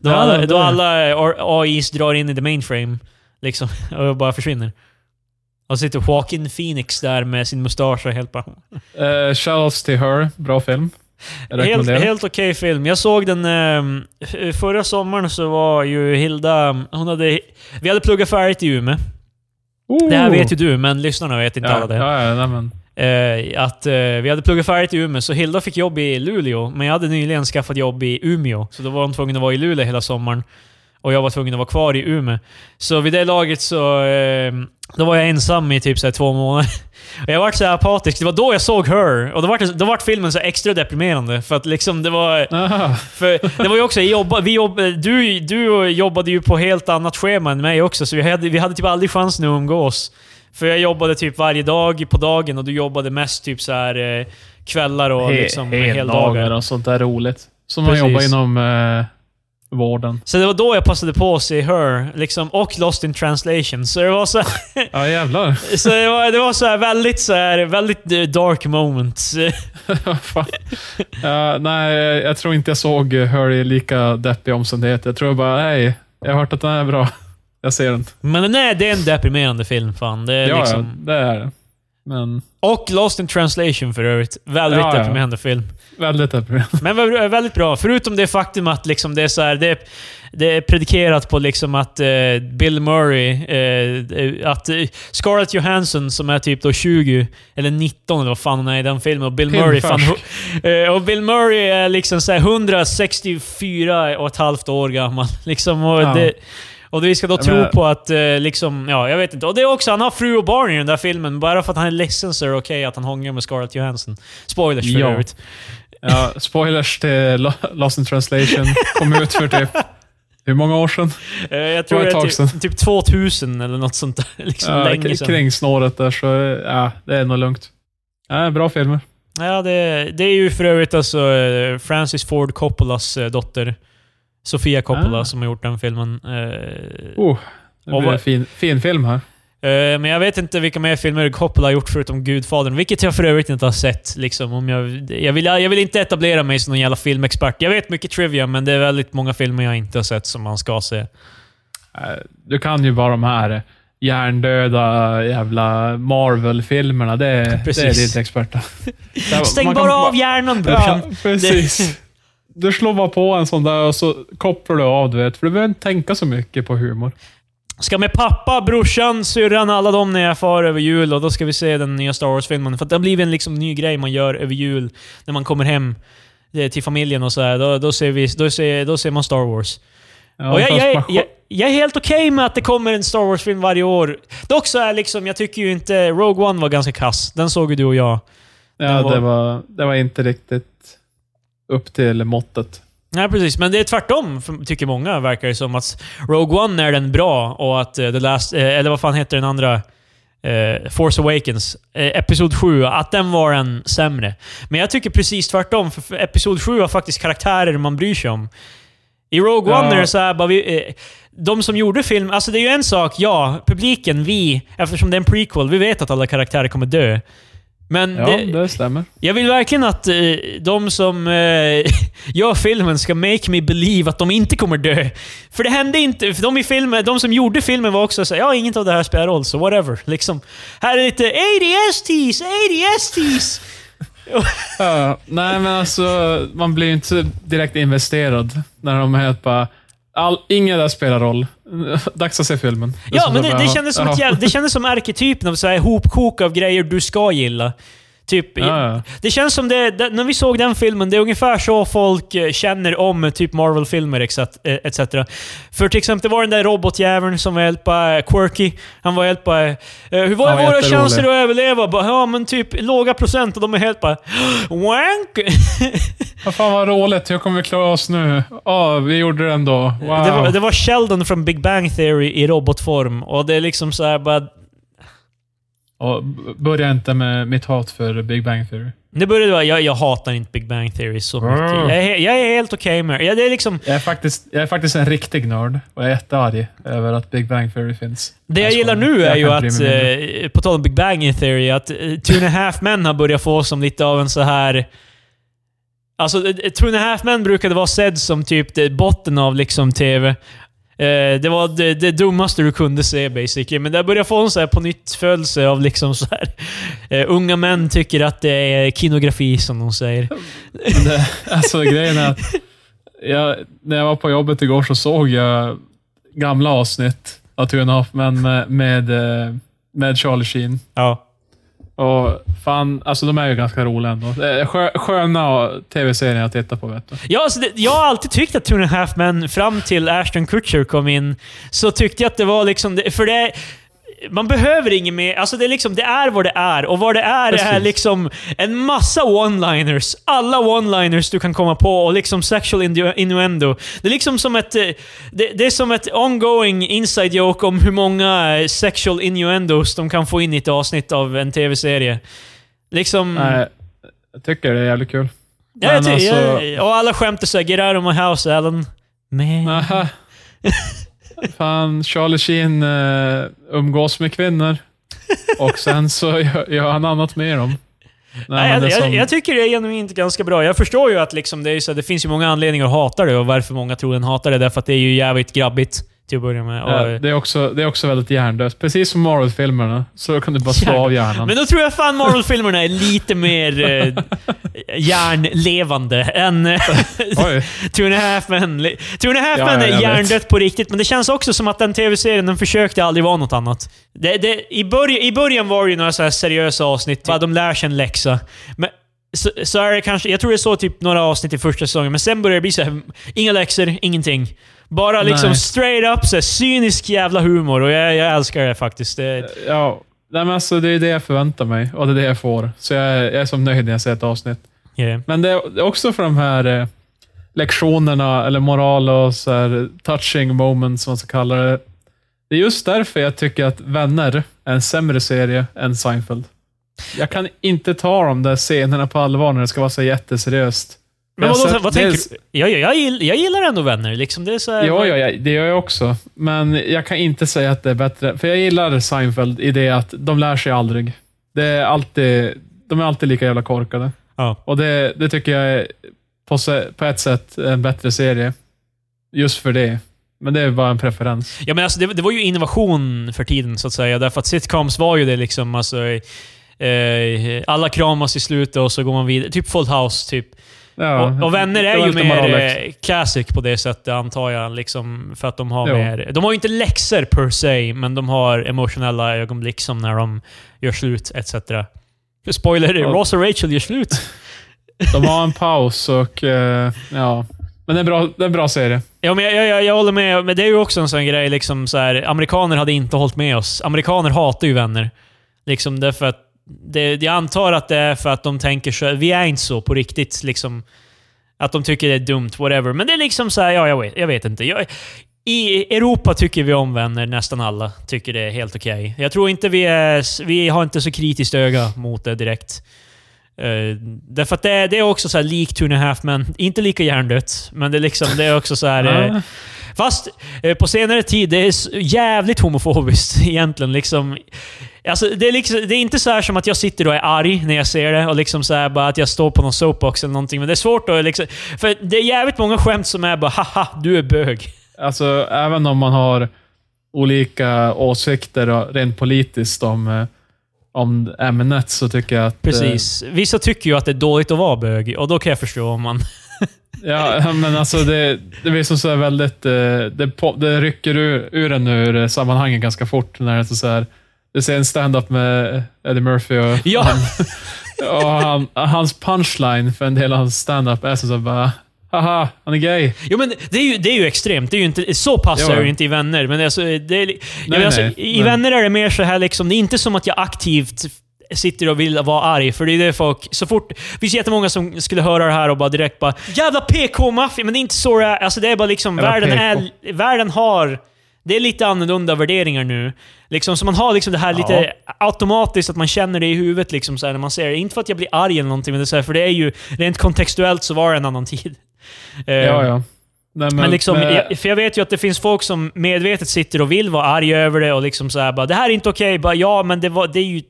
då, Ja, alla, då alla AIs drar in i the mainframe liksom, och bara försvinner. Och så sitter Joaquin Phoenix där med sin mustasch och helt bara... Uh, Shoutouts till Her. Bra film. Helt, helt okej film. Jag såg den... f- förra sommaren så var ju Hilda... Hon hade, vi hade pluggat färdigt i Umeå. Det här vet ju du, men lyssnarna vet inte ja, alla det. Ja, ja, nej. Eh, att eh, vi hade pluggat färdigt i Umeå, så Hilda fick jobb i Luleå, men jag hade nyligen skaffat jobb i Umeå. Så då var hon tvungen att vara i Luleå hela sommaren. Och jag var tvungen att vara kvar i Umeå. Så vid det laget så... Eh, då var jag ensam i typ så här två månader. Och jag vart så här apatisk. Det var då jag såg Her. Och då vart, det- då vart filmen så extra deprimerande. För att liksom det var... Aha. För det var ju också, jobba, vi jobb, du, du jobbade ju på helt annat schema än mig också, så vi hade, vi hade typ aldrig chansen att umgås. För jag jobbade typ varje dag på dagen och du jobbade mest typ så här eh, kvällar och liksom heldagar heldagar. och sånt där roligt. Som man jobbar inom eh, vården. Så det var då jag passade på att se Her, liksom, och Lost in translation. Så det var så Ja, jävlar. så det var, det var så här väldigt, så här, väldigt dark moments. Ja, nej, jag tror inte jag såg Her i lika deppiga omständigheter. Jag tror bara, hej, jag har hört att den är bra. Jag ser den. Men nej, det är en deprimerande film fan. Det är Ja, liksom... ja, det är det. Men Och Lost in translation för övrigt. Väldigt Ja, ja. deprimerande film. väldigt deprimerande. Men var- väldigt bra. Förutom det faktum att liksom det är så här, det, är, det är predikerat på liksom att eh, Bill Murray, eh, att eh, Scarlett Johansson som är typ då 20, eller 19 eller vad fan hon är i den filmen, och Bill Murray, fan, eh, och Bill Murray är liksom så här 164 och ett halvt år gammal. Liksom, och, Ja. det, och vi ska då Ja, tro men- på att, eh, liksom, ja, jag vet inte. Och det är också, han har fru och barn i den där filmen. Bara för att han är ledsen så är det okej att han hånglar med Scarlett Johansson. Spoilers för övrigt. Ja, spoilers till Lo- Lost in translation. Kom ut för typ, hur många år sedan? Eh, Jag tror det är typ, typ 2000 eller något sånt där. Liksom Ja, länge sedan. kring snåret där, så ja, det är nog lugnt. Ja, bra filmer. Ja, det, det är ju för övrigt alltså eh, Francis Ford Coppolas dotter. Sofia Coppola Ah. som har gjort den filmen. Eh, Oh, det blir en fin, fin film här. Eh, Men jag vet inte vilka mer filmer Coppola har gjort förutom Gudfadern, vilket jag för övrigt inte har sett. Liksom, om jag, jag, vill, jag vill inte etablera mig som någon jävla filmexpert. Jag vet mycket trivia, men det är väldigt många filmer jag inte har sett som man ska se. Eh, Du kan ju bara de här hjärndöda jävla Marvel-filmerna. Det, det är ditt experta. Stäng bara kan av hjärnan brorsan! Ja, precis. Du slår bara på en sån där och så kopplar du av, du vet. För du behöver inte tänka så mycket på humor. Ska med pappa, brorsan, syrran, alla dem när jag far över jul och då ska vi se den nya Star Wars-filmen. För det har blivit en liksom ny grej man gör över jul när man kommer hem eh, till familjen och så här. Då, då, ser vi, då, ser, då ser man Star Wars. Ja, och jag, jag, jag, jag är helt okej med att det kommer en Star Wars-film varje år. Dock så är liksom, jag tycker ju inte... Rogue One var ganska kass. Den såg ju du och jag. ja, den var- det, var, det var inte riktigt upp till måttet. Nej, precis. Men det är tvärtom, tycker många, verkar det som. Att Rogue One är den bra och att eh, The Last... eh, Eller vad fan heter den andra? eh, Force Awakens. eh, Episod 7, att den var en sämre. Men jag tycker precis tvärtom, för, för Episod 7 har faktiskt karaktärer man bryr sig om. I Rogue Ja. One är det så här, bara vi, eh, de som gjorde film... Alltså det är ju en sak, ja, publiken, vi, eftersom det är en prequel, vi vet att alla karaktärer kommer dö. Men Ja, det, det stämmer. jag vill verkligen att eh, de som eh, gör filmen ska make me believe att de inte kommer dö. För det hände inte. För de, i filmen, de som gjorde filmen var också så här, ja, inget av det här spelar roll, så whatever. Liksom. Här är lite 80 STs, 80 STs! Ja, nej, men alltså, man blir ju inte direkt investerad när de helt bara... All, inget där spelar roll. Dags att se filmen. är Ja, men det, bara, det, kändes som ett det kändes som arketypen av så här hopkok av grejer du ska gilla. Typ, Ja, ja. Det känns som det, det, när vi såg den filmen, det är ungefär så folk eh, känner om typ Marvel-filmer etc. eh, etc. För till exempel, det var den där robotjäveln som var helt bara eh, quirky. Han var helt bara... hur var var våra chanser att överleva? Bara, ja, men typ låga procent och de är helt bara... Wank! Vad fan vad roligt, hur kommer vi klara oss nu? Ja, vi gjorde det ändå. Wow. det, var, det var Sheldon från Big Bang Theory i robotform. Och det är liksom så här bara... Och börja inte med mitt hat för Big Bang Theory. Det började vara, jag, jag hatar inte Big Bang Theory så mycket. Jag, är, jag är helt okej med det. Är liksom, Jag är, faktiskt, jag är faktiskt en riktig nörd och jag är jättearg över att Big Bang Theory finns. det jag Jag gillar nu är ju att, eh, på tal om Big Bang Theory, att eh, Two and a Half Men har börjat få som lite av en så här... Alltså, eh, Two and a Half Men brukade vara sedd som typ botten av liksom TV. Eh, det var det, det dummaste du kunde se basically. Men det börjar få en så här på nytt födelse av liksom så här. Eh, unga män tycker att det är kinografi, som de säger. Det, alltså grejen är att jag, när jag var på jobbet igår så såg jag gamla avsnitt av Two and a Half Men med, med, eh, med Charlie Sheen. Ja. Och fan, alltså de är ju ganska roliga ändå. Skö- Sköna tv-serier att titta på vet du. Ja, alltså det, jag har alltid tyckt att Two and a Half Men, fram till Ashton Kutcher kom in, så tyckte jag att det var liksom... För det... Man behöver inget mer. Alltså det är liksom, det är vad det är. Och vad det är Precis. är liksom en massa one-liners. Alla one-liners du kan komma på och liksom sexual innu- innuendo. Det är liksom som ett... eh, Det, det är som ett ongoing inside joke om hur många eh, sexual innuendos de kan få in i ett avsnitt av en tv-serie. Liksom... Nej, jag tycker det är jävligt kul. Ja, alltså- jag, och alla skämt är såhär 'Get out of my house, Alan' Men... Fan, Charlie Sheen uh, umgås med kvinnor. Och sen så gör, gör han annat med dem. Nej, jag, är jag, som- jag tycker det är genuint ganska bra. Jag förstår ju att liksom det, är så, det finns ju många anledningar att hata det och varför många tror den hatar det. Därför att det är ju jävligt grabbigt till att börja med. Ja, det, är också, det är också väldigt hjärndött. Precis som Marvel-filmerna, så kan du bara slå av hjärnan. men då tror jag fan Marvel-filmerna är lite mer eh, hjärnlevande än. Two and a half men. Two and a half Ja, men är hjärndött på riktigt, men det känns också som att den tv-serien, den försökte aldrig vara något annat. Det, det, i, börj, I början var det ju några så seriösa avsnitt, där de lär sig en läxa. Men, så, så är det kanske, jag tror det är så typ några avsnitt i första säsongen, men sen börjar det bli så här, inga läxor, ingenting. Bara liksom Nej. straight up så cynisk jävla humor och jag, jag älskar det faktiskt. Det, Ja, nej, men alltså, det är det jag förväntar mig och det är det jag får. Så jag är, jag är som nöjd när jag ser ett avsnitt. yeah. Men det är också för de här eh, lektionerna, eller moral och så här, touching moments, som man ska kalla det. Det är just därför jag tycker att Vänner är en sämre serie än Seinfeld. jag kan inte ta de där scenerna på allvar när det ska vara så jätteseriöst. Men vadå, vad tänker du? Jag, jag, jag, gill- jag gillar ändå vänner. Liksom, det är så här, Ja, ja, ja, det gör jag också. Men jag kan inte säga att det är bättre. För jag gillar Seinfeld i det att de lär sig aldrig. Det är alltid, de är alltid lika jävla korkade. Ja. Och det, det tycker jag är på, på ett sätt en bättre serie. Just för det. Men det är bara en preferens. Ja, men alltså, det, det var ju innovation för tiden, så att säga. Därför att sitcoms var ju det liksom, alltså... Eh, alla kramas i slutet och så går man vidare. Typ Full House, typ. Ja, och, och Vänner är ju mer eh, classic på det sättet, antar jag. Liksom, för att de har Jo. mer... De har ju inte läxor per se, men de har emotionella ögonblick som när de gör slut, etc. Spoiler, Ja. Ross och Rachel gör slut. De har en paus och eh, ja. Men det är, bra, det är en bra serie. Ja, men jag, jag, jag håller med. Men det är ju också en sån grej, liksom så här, amerikaner hade inte hållit med oss. Amerikaner hatar ju vänner. Liksom därför att det, jag antar att det är för att de tänker så. Vi är inte så på riktigt. Liksom, att de tycker det är dumt, whatever. Men det är liksom så här, ja, jag vet, jag vet inte. Jag, I Europa tycker vi om vänner, nästan alla. Tycker det är helt okej. Jag tror inte vi är... Vi har inte så kritiskt öga mot det direkt. Uh, därför att det, är- det är också så här lik Two and a Half Men. Inte lika hjärndött, men det är liksom... Det är också så här... Ja. Fast eh, på senare tid, det är jävligt homofobiskt egentligen. Liksom, alltså, det, är liksom, det är inte så här som att jag sitter och är arg när jag ser det och liksom så bara att jag står på någon soapbox eller någonting. Men det är svårt att liksom... För det är jävligt många skämt som är bara haha, du är bög. Alltså, även om man har olika åsikter rent politiskt om, om ämnet så tycker jag att... eh, Precis. Vissa tycker ju att det är dåligt att vara bög och då kan jag förstå om man... Ja, men alltså det, det blir som så väldigt... eh, Det, det rycker ur, ur en ur eh, sammanhanget ganska fort när det är så här... Du ser en stand-up med Eddie Murphy och, Ja. han, och han, hans punchline för en del av hans stand-up är så, så bara... Haha, han är gay. Jo men det är ju, det är ju extremt. Det är ju inte, så pass Jo. är det ju inte i Vänner. Men alltså, det är, nej, men alltså, nej, I men- Vänner är det mer så här liksom, det är inte som att jag aktivt sitter och vill vara arg, för det är det folk... Så fort... Det finns jättemånga som skulle höra det här och bara direkt bara “Jävla PK-maffia”, men det är inte så det är. Alltså det är bara liksom, Jävla världen, PK. är, världen har... Det är lite annorlunda värderingar nu. Liksom, så man har liksom det här lite automatiskt, att man känner det i huvudet liksom, så här, när man ser det. Inte för att jag blir arg eller någonting, men det är så här, för det är ju... Rent kontextuellt så var det en annan tid. Eh, Ja, ja. Nej, men, liksom, men- jag, för jag vet ju att det finns folk som medvetet sitter och vill vara arga över det och liksom så här, bara, det här är inte okej. Bara, Ja, men det, var, det är ju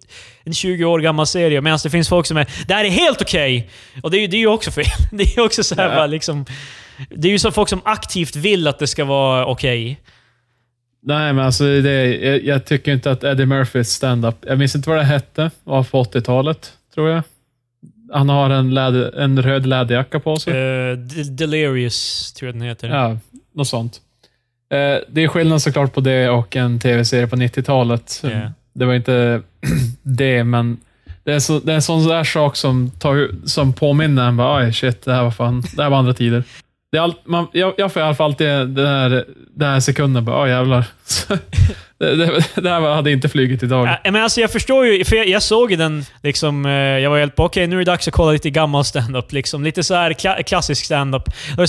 en 20 år gammal serie. Medan det finns folk som är det här är helt okej. Och det är ju det är också fel. Det är ju också så här, Ja. bara, liksom, Det är ju så folk som aktivt vill att det ska vara okej. Nej, men alltså det, jag, jag tycker inte att Eddie Murphys stand-up, jag minns inte vad det hette, var på 80-talet, tror jag. Han har en, läder, en röd läderjacka på sig. Uh, Delirious, tror jag den heter. Ja, något sånt. Eh, det är skillnad såklart på det och en tv-serie på 90-talet. Ja. Det var inte det, men det är, så, det är en sån där sak som, tar, som påminner en. Bara, shit, det här var fan, det här var andra tider. Det är all, man, jag, jag får i alla fall alltid den här, den här sekunden, bara, "Oj, jävlar. det, det, här hade inte flugit idag. Ja, men alltså jag förstår ju, för jag, jag såg ju den, liksom, eh, jag var helt på okej nu är det dags att kolla lite gammal stand-up. Liksom, lite så här kla klassisk stand-up.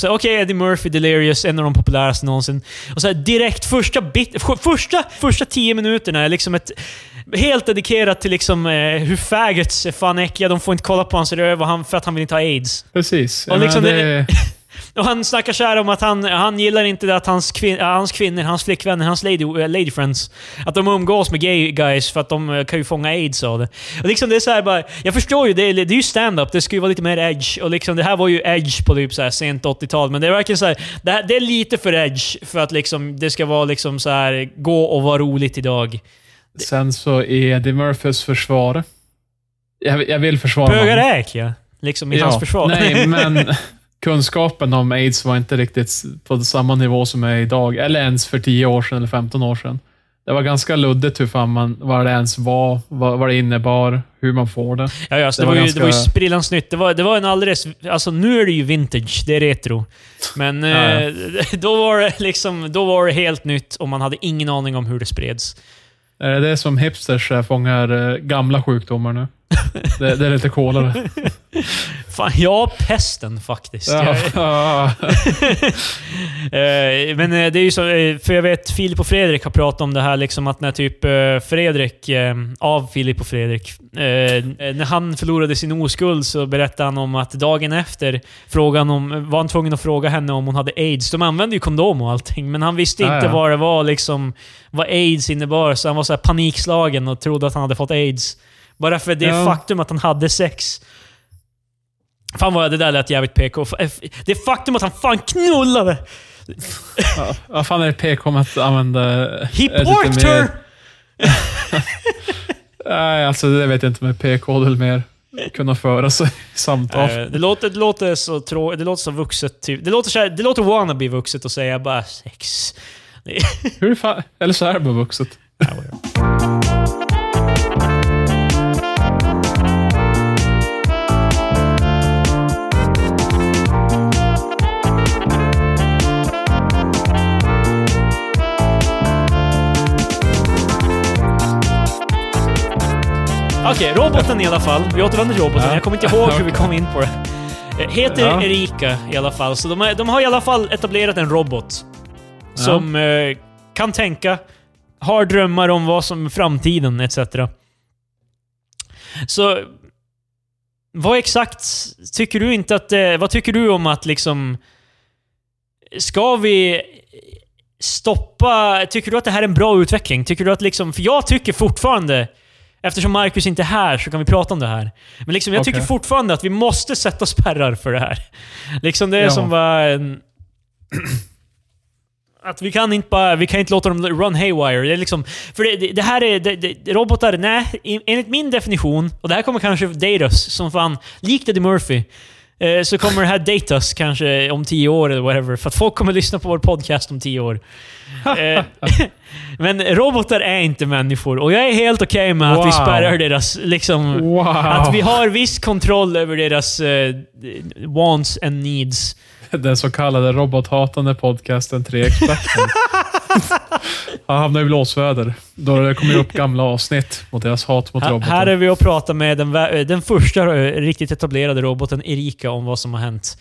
Okej, Eddie Murphy, Delirious, en av de populäraste någonsin. Och så här, direkt första, bit, första, första tio minuterna är liksom ett Helt dedikerat till liksom, eh, hur faggots är fan äckliga, de får inte kolla på hans röv han, för att han vill inte ha aids. Precis. Och liksom menar, det, Och han snackar så här om att han, han gillar inte att hans, kvin, äh, hans kvinnor, hans flickvänner, hans lady, äh, lady friends, att de umgås med gay guys för att de äh, kan ju fånga aids av det. Och liksom det är så här bara, jag förstår ju, det är, det är ju stand-up, det ska ju vara lite mer edge. Och liksom det här var ju edge på typ så här sent 80-tal, men det är verkligen så här, det, här, det är lite för edge för att liksom det ska vara liksom så här gå och vara roligt idag. sen så är Eddie Murphys försvar. Jag, jag vill försvara Bögar honom. är äckliga. Liksom i hans försvar. Nej, men kunskapen om aids var inte riktigt på samma nivå som är idag. Eller ens för 10 år sedan eller 15 år sedan. Det var ganska luddigt hur fan man, vad det ens var, vad, vad det innebar, hur man får det. Ja, ja, det, Det var var ju, det var ju ganska- sprillans nytt. Det var, det var en alldeles... Alltså nu är det ju vintage, det är retro. Men Ja, ja. eh, då, var det liksom, då var det helt nytt och man hade ingen aning om hur det spreds. Är det det som hipsters eh, fångar eh, gamla sjukdomar nu? Det, det är lite coolare. Fan, ja, pesten faktiskt. Ja, ja. Eh, Men eh, det är ju så, eh, för jag vet Filip och Fredrik har pratat om det här liksom att när typ Fredrik, av Filip och Fredrik, när han förlorade sin oskuld så berättade han om att dagen efter frågan om, var han tvungen att fråga henne om hon hade aids. De använde ju kondom och allting, men han visste Ja, inte ja. vad det var liksom, vad aids innebar, så han var så här panikslagen och trodde att han hade fått aids. Bara för det Ja. faktum att han hade sex. Fan vad det där lät jävligt PK. Det faktum att han fan knullade! Ja, Vad fan är det PK med att använda... He ett lite porked her! Nej, alltså det vet jag inte med PK. Väl mer kunna föra sig samtal. Eh, Det låter, det låter så trå, det låter så vuxet. Typ. Det låter, så här, det låter wannabe vuxet att säga bara sex. Hur fan... Eller så är det bara vuxet. Okej, roboten i alla fall. Vi återvänder till roboten. Ja. Jag kommer inte ihåg hur vi kom in på det. Eh, Heter Ja. Erika i alla fall. Så de, de har i alla fall etablerat en robot. Som eh, kan tänka, har drömmar om vad som är framtiden etc. Så... Vad exakt tycker du inte att... Eh, vad tycker du om att liksom... Ska vi stoppa... Tycker du att det här är en bra utveckling? Tycker du att liksom... För jag tycker fortfarande... Eftersom Marcus inte är här så kan vi prata om det här. Men liksom, jag Okej. tycker fortfarande att vi måste sätta spärrar för det här. Liksom det är Ja. som bara... En, att vi kan inte bara... Vi kan inte låta dem run haywire. Det är liksom, för det, det, här är... Det, det, robotar, nej. Enligt min definition, och det här kommer kanske date us som fan, likt Eddie Murphy, eh, så kommer det här date us kanske om tio år eller whatever. För att folk kommer lyssna på vår podcast om tio år. Eh, Men robotar är inte människor och jag är helt okej med att vi Wow. spärrar deras... Liksom, Wow! Att vi har viss kontroll över deras eh, wants and needs. Den så kallade robothatande podcasten Tre Experter. Han hamnar i blåsväder. Då det kommer upp gamla avsnitt mot deras hat mot Här, robotar. här är vi och pratar med den, vä- den första eh, riktigt etablerade roboten Erika om vad som har hänt.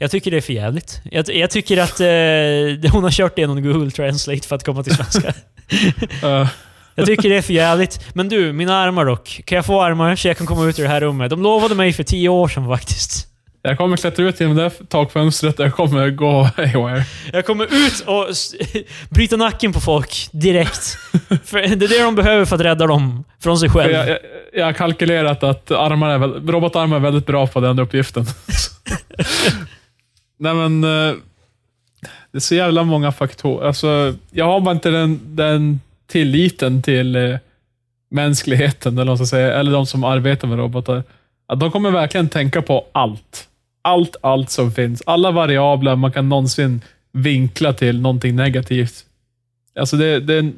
Jag tycker det är för jävligt. Jag, jag tycker att eh, hon har kört igenom Google Translate för att komma till svenska. Eh, Jag tycker det är för jävligt. Men du, mina armar dock. Kan jag få armar så jag kan komma ut ur det här rummet? De lovade mig för tio år sedan faktiskt. Jag kommer klättra ut genom det där takfönstret och jag kommer gå haywire. Jag kommer ut och bryta nacken på folk direkt. För det är det de behöver för att rädda dem från sig För själv. Jag, jag, jag har kalkylerat att armar är, robotarmar är väldigt bra på den uppgiften. Nej men, eh, det är så jävla många faktorer. Alltså, jag har bara inte den, den tilliten till eh, mänskligheten, eller, säga, eller de som arbetar med robotar. Att de kommer verkligen tänka på allt. Allt, allt som finns. Alla variabler man kan någonsin vinkla till någonting negativt. Alltså det, det,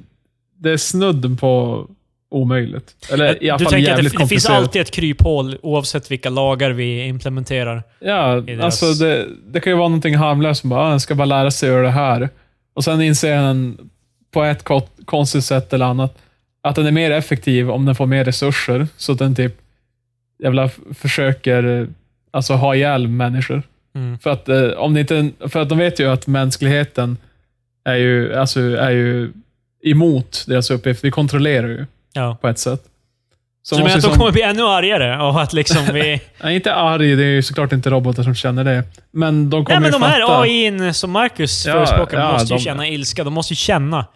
det är snudd på omöjligt. Eller i alla du fall tänker att det, jävligt det finns alltid ett kryphål oavsett vilka lagar vi implementerar. Ja, deras- alltså det, det kan ju vara någonting harmlöst som bara, ah, jag ska bara lära sig göra det här. Och sen inser han på ett ko- konstigt sätt eller annat att den är mer effektiv om den får mer resurser. Så att den typ jävla försöker alltså ha ihjäl människor. Mm. För att, eh, om det inte, för att de vet ju att mänskligheten är ju, alltså, är ju emot deras uppgift. Vi kontrollerar ju Ja. på ett sätt. Så du måste menar att de kommer bli ännu argare? Och att liksom vi... Nej, inte arg, det är ju såklart inte robotar som känner det. Men de kommer Nej men de här fatta... AI som Marcus Ja, förespråkar ja, måste ju de- känna ilska. De måste ju känna.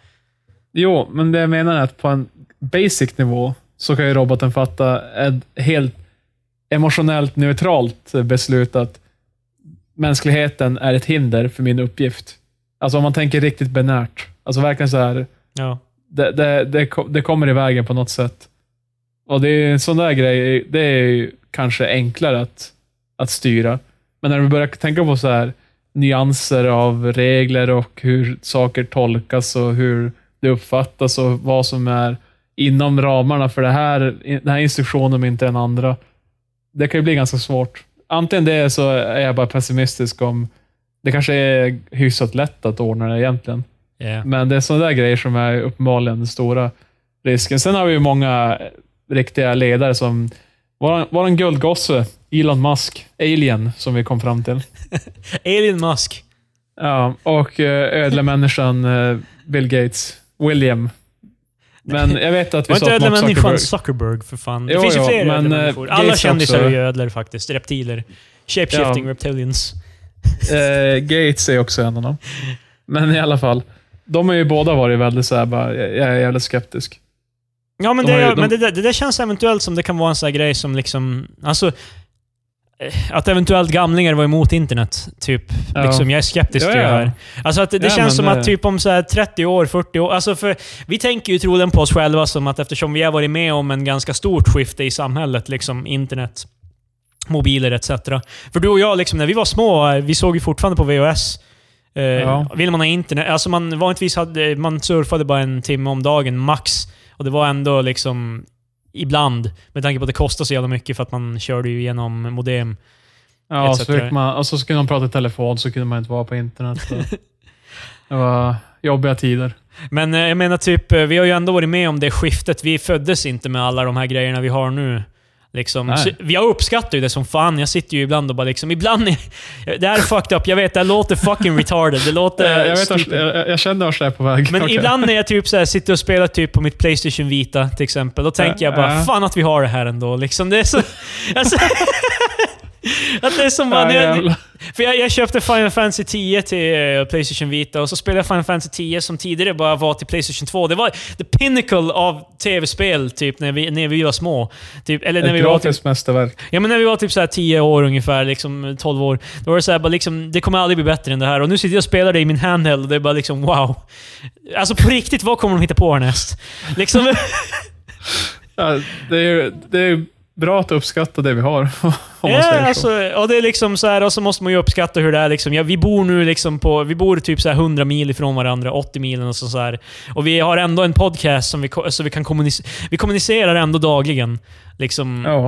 Jo, men det jag menar är att på en basic nivå så kan ju roboten fatta ett helt emotionellt neutralt beslut att mänskligheten är ett hinder för min uppgift. Alltså om man tänker riktigt benärt. Alltså verkligen så här, Ja. det, det, det, det kommer i vägen på något sätt. Och det är en sån där grej, det är ju kanske enklare att, att styra. Men när du börjar tänka på så här nyanser av regler och hur saker tolkas och hur det uppfattas och vad som är inom ramarna för det här, den här instruktionen men inte den andra. Det kan ju bli ganska svårt. Antingen det så är jag bara pessimistisk om det kanske är hyfsat lätt att ordna det egentligen. Yeah. Men det är sådana där grejer som är uppenbarligen den stora risken. Sen har vi ju många riktiga ledare som Våran, våran guldgosse, Elon Musk, Alien, som vi kom fram till. Alien Musk. Ja, och eh, ödlemänniskan eh, Bill Gates, William. Men jag vet att vi Var sa inte att Mark Zuckerberg... Zuckerberg för fan? Det Jo, finns ju jo, fler men, eh, Alla Gates kändisar också- är ju ödlor faktiskt. Reptiler. Shapeshifting Ja. reptilians. Eh, Gates är också en av dem. Men i alla fall. De har ju båda varit väldigt såhär, bara, jag är jävligt skeptisk. Ja, men, De det, ju- men de- det, där- det där känns eventuellt som det kan vara en sån här grej som liksom... Alltså, att eventuellt gamlingar var emot internet. Typ. Ja. Liksom, jag är skeptisk Ja, till det här. Alltså att det, det känns som det- att typ om så här 30 år, 40 år... Alltså för vi tänker ju troligen på oss själva som att eftersom vi har varit med om en ganska stort skifte i samhället, liksom internet, mobiler etc. För du och jag, liksom, när vi var små, vi såg ju fortfarande på VHS. Eh, Ja. Vill man ha internet, alltså man vanligtvis hade, man surfade bara en timme om dagen, max. Och det var ändå liksom ibland, med tanke på att det kostade så jävla mycket för att man körde ju genom modem. Ja, så fick man, och så kunde man prata i telefon, så kunde man inte vara på internet. Det var jobbiga tider. Men eh, jag menar typ, eh, vi har ju ändå varit med om det skiftet. Vi föddes inte med alla de här grejerna vi har nu. Liksom. Jag uppskattar ju det som fan. Jag sitter ju ibland och bara liksom, ibland är, Det här är fucked up, jag vet. Det låter fucking retarded. Det låter jag, vet, jag, jag känner vart det är på väg. Men Okej. ibland när jag typ så här sitter och spelar typ på mitt Playstation Vita till exempel, då tänker jag bara fan att vi har det här ändå. Liksom, det är så... Alltså, att det är som bara... Ja, jag- för jag, jag köpte Final Fantasy 10 till eh, Playstation Vita och så spelade jag Final Fantasy 10 som tidigare bara var till Playstation 2. Det var the pinnacle av tv-spel typ när vi, när vi var små. Typ, eller när Ett vi var typ, mästerverk. ja, men när vi var typ så här 10 år ungefär, liksom 12 år. Då var det så här, bara liksom, det kommer aldrig bli bättre än det här. Och nu sitter jag och spelar det i min handheld och det är bara liksom wow. Alltså på riktigt, vad kommer de hitta på härnäst? Liksom, Ja, det, är, det är bra att uppskatta det vi har, om man Ja, alltså, och det är liksom så här, och så måste man ju uppskatta hur det är. Liksom. Ja, vi bor nu liksom på, vi bor typ så här 100 mil ifrån varandra, 80 mil och så, så här. Och vi har ändå en podcast som vi, så vi kan kommunicera. Vi kommunicerar ändå dagligen. Liksom, Ja.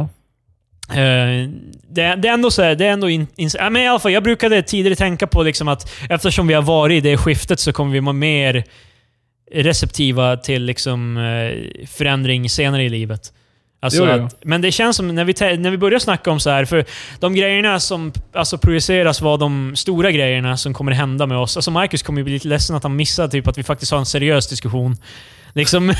eh, det, det är ändå så här, det är ändå in, in, ja, men i alla fall, jag brukade tidigare tänka på liksom att eftersom vi har varit i det skiftet så kommer vi vara mer receptiva till liksom, eh, förändring senare i livet. Alltså Jo, jo. Att, men det känns som, när vi, när vi börjar snacka om så här, för de grejerna som alltså, projiceras var de stora grejerna som kommer hända med oss. Alltså Marcus kommer ju bli lite ledsen att han missar typ att vi faktiskt har en seriös diskussion. Liksom,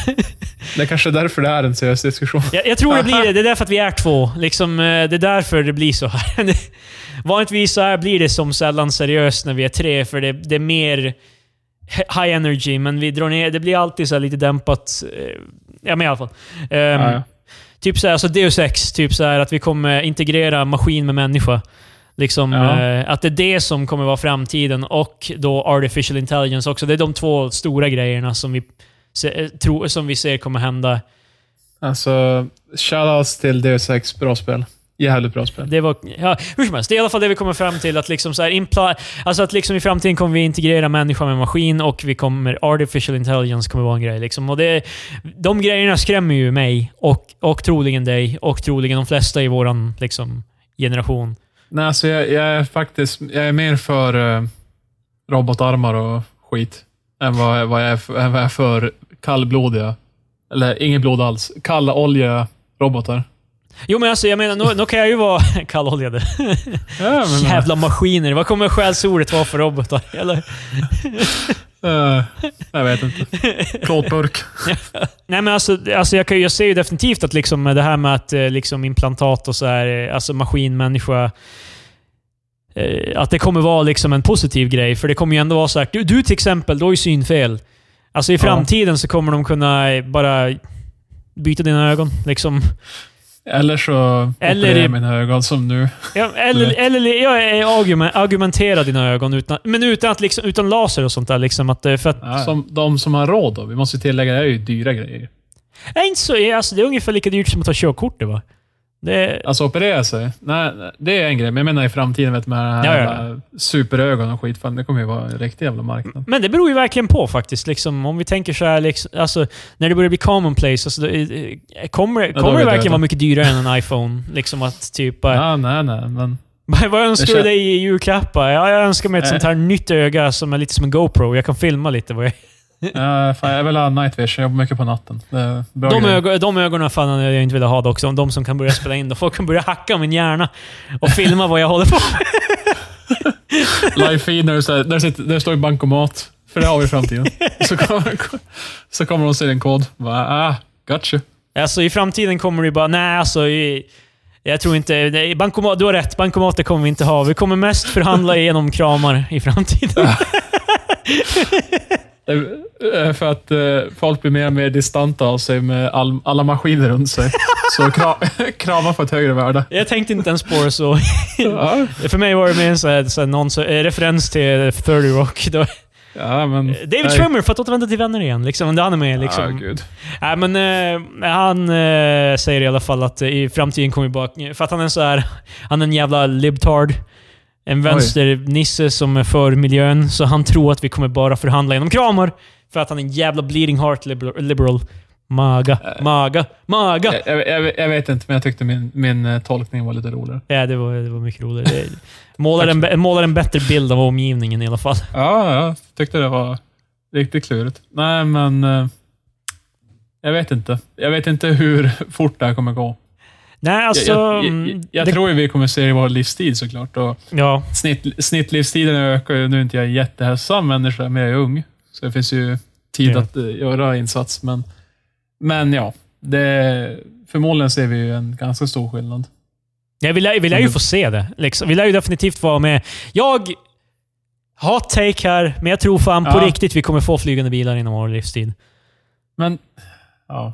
Det är kanske därför det är en seriös diskussion. jag, jag tror det blir det. Det är därför att vi är två. Liksom, eh, det är därför det blir så här. Vanligtvis så här blir det som sällan seriöst när vi är tre, för det, det är mer high energy, men vi drar ner. Det blir alltid så lite dämpat. eh, Ja, men i alla fall. Ehm, Ja, ja. Typ så här, alltså Deus Ex, typ så här att vi kommer integrera maskin med människa. Liksom, Ja. eh, att det är det som kommer vara framtiden och då artificial intelligence också. Det är de två stora grejerna som vi, se, eh, tro, som vi ser kommer hända. Alltså, shoutouts till Deus Ex, bra spel. Jävligt bra spel. Det var, ja, hur som helst, det är i alla fall det vi kommer fram till. Att, liksom så här impla, alltså att liksom i framtiden kommer vi integrera människa med maskin och vi kommer, artificial intelligence kommer vara en grej. Liksom. Och det, de grejerna skrämmer ju mig och, och troligen dig och troligen de flesta i vår liksom, generation. Nej, alltså jag, jag är faktiskt jag är mer för uh, robotarmar och skit än vad, vad, jag är för, än vad jag är för kallblodiga, eller inget blod alls, kalla olja robotar. Jo men alltså jag menar, nu, nu kan jag ju vara kalloljade. Ja, men, Jävla maskiner. Vad kommer skällsordet vara för robotar? Eller? eh, jag vet inte. Klotburk. Nej men alltså, alltså jag, kan, jag ser ju definitivt att liksom det här med att eh, liksom implantat och så här, eh, alltså maskin, människa, eh, att det kommer vara liksom en positiv grej. För det kommer ju ändå vara så här, du, du till exempel, du har ju synfel. Alltså i Ja. framtiden så kommer de kunna bara byta dina ögon. Liksom. Eller så Eller opererar jag mina ögon som nu. Ja, eller, eller ja, eh, argument, argumentera dina ögon, utan, men utan, att liksom, utan laser och sånt där. Liksom, att, eh, för att, Som de som har råd då. Vi måste tillägga, det är ju dyra grejer. det, är inte så, alltså, det är ungefär lika dyrt som att ta körkort. Det, va? Det, Alltså operera sig. Nej, det är en grej. Men jag menar i framtiden, vet man, här Ja, ja, superögon och skit. Fan, det kommer ju vara en riktig jävla marknad. Men det beror ju verkligen på faktiskt. Liksom, om vi tänker så här, liksom, alltså, när det börjar bli commonplace, alltså, eh, kommer, då kommer det verkligen vara mycket dyrare än en iPhone? Liksom att typ bara, Ja, nej, nej, men... vad önskar Jag du dig i julklappar? Ja, jag önskar mig ett Nej. sånt här nytt öga som är lite som en GoPro. Jag kan filma lite vad jag... Uh, fan, jag vill ha night vision. Jag jobbar mycket på natten. Det De, ögon, de ögonen fan hade jag inte velat ha dock. Som De som kan börja spela in. Då folk kan börja hacka min hjärna och filma vad jag håller på med. Live feed när du, här, när du, sitter, när du står i bankomat. För det har vi i framtiden. så, kommer, så kommer de se din kod. Bara, ah, gotcha. Alltså i framtiden kommer det ju bara... Nej, alltså... I, jag tror inte... nej, Bankomat, du har rätt. Bankomater kommer vi inte ha. Vi kommer mest förhandla genom kramar i framtiden. Eh, För att eh, folk blir mer och mer distanta av sig med all, alla maskiner runt sig. Så kra, kramar får ett högre värde. Jag tänkte inte ens på det så. Ja, För mig var det mer en sån här, sån här någon, så, eh, referens till 30 Rock. Då. ja men... David nej. Schwimmer, för att återvända till vänner igen. Liksom, han är med. Liksom. Ja, gud. Nej, men eh, han eh, säger i alla fall att eh, i framtiden kommer vi bara... För att han är så här, Han är en jävla libtard. En vänsternisse som är för miljön. Så han tror att vi kommer bara förhandla genom kramar. För att han är en jävla bleeding heart liber- liberal. Maga, Eh. maga, maga! Jag, jag, jag, jag vet inte, men jag tyckte min, min eh, tolkning var lite roligare. Ja, det var, det var mycket roligt. Det målar, en, målar en bättre bild av omgivningen i alla fall. Ja, jag tyckte det var riktigt klurigt. Nej, men... eh, Jag vet inte. Jag vet inte hur fort det här kommer gå. Nej, alltså... jag jag, mm, jag, jag det- tror vi kommer se det i vår livstid såklart. Och Ja, snitt, snittlivstiden ökar ju. Nu är inte jag jättehälsosam människa, men jag är ung. Så det finns ju tid Ja. att eh, göra insats. Men, men ja, det, förmodligen ser vi ju en ganska stor skillnad. Ja, vi lär, vi lär ju få se det. Liksom. Vi lär ju definitivt vara med. Jag... Hot take här, men jag tror fan på Ja. riktigt vi kommer få flygande bilar inom vår livstid. Men, ja.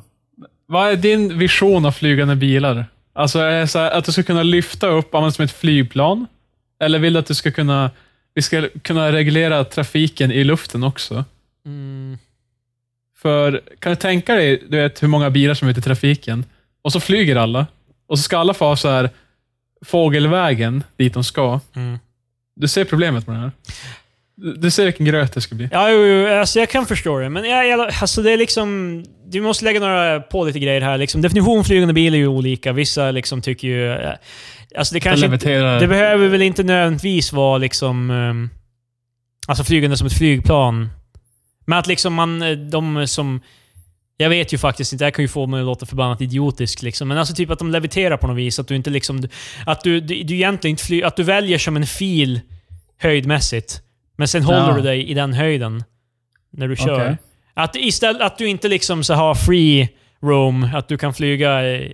Vad är din vision av flygande bilar? Alltså, här, att du ska kunna lyfta upp använda som ett flygplan? Eller vill du att du ska kunna, vi ska kunna reglera trafiken i luften också? Mm. För, kan du tänka dig du vet, hur många bilar som är ute i trafiken? Och så flyger alla. Och så ska alla få så här fågelvägen dit de ska. Mm. Du ser problemet med det här? Du, ser vilken gröt det ska bli. Ja, jo, jo, alltså jag kan förstå det. Men jag, jag, alltså det är liksom... Du måste lägga några på lite grejer här. Liksom, definition flygande bil är ju olika. Vissa liksom tycker ju... eh, Alltså det kanske inte. Det behöver väl inte nödvändigtvis vara liksom... ehm, alltså flygande som ett flygplan. Men att liksom man... eh, De som... Jag vet ju faktiskt inte, det här kan ju få mig att låta förbannat idiotisk liksom. Men alltså typ att de leviterar på något vis. Att du inte liksom... Att du, du, du egentligen inte flyger... Att du väljer som en fil höjdmässigt. Men sen håller Ja. du dig i den höjden. När du kör. Okej. Att istället att du inte liksom så har free roam, att du kan flyga eh,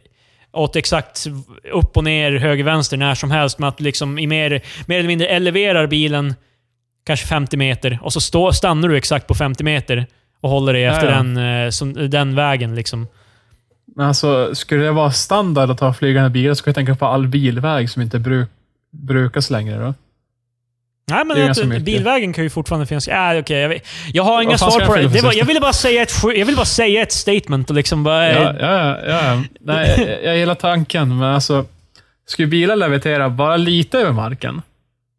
åt exakt upp och ner, höger, vänster när som helst. Men att du liksom i mer, mer eller mindre eleverar bilen kanske 50 meter och så stå, stannar du exakt på 50 meter och håller dig Ja, efter ja. Den, eh, som, den vägen. Liksom. Men alltså, skulle det vara standard att ha flygande bilar så ska jag tänka på all bilväg som inte bruk, brukas längre. Då. Nej, är men att, bilvägen kan ju fortfarande finnas. Ja, okej, jag, jag har inga svar på det. det var, jag, ville bara säga ett, jag ville bara säga ett statement och liksom bara... Ja, ja, ja. Nej, jag, jag gillar tanken, men alltså, skulle bilar levitera bara lite över marken,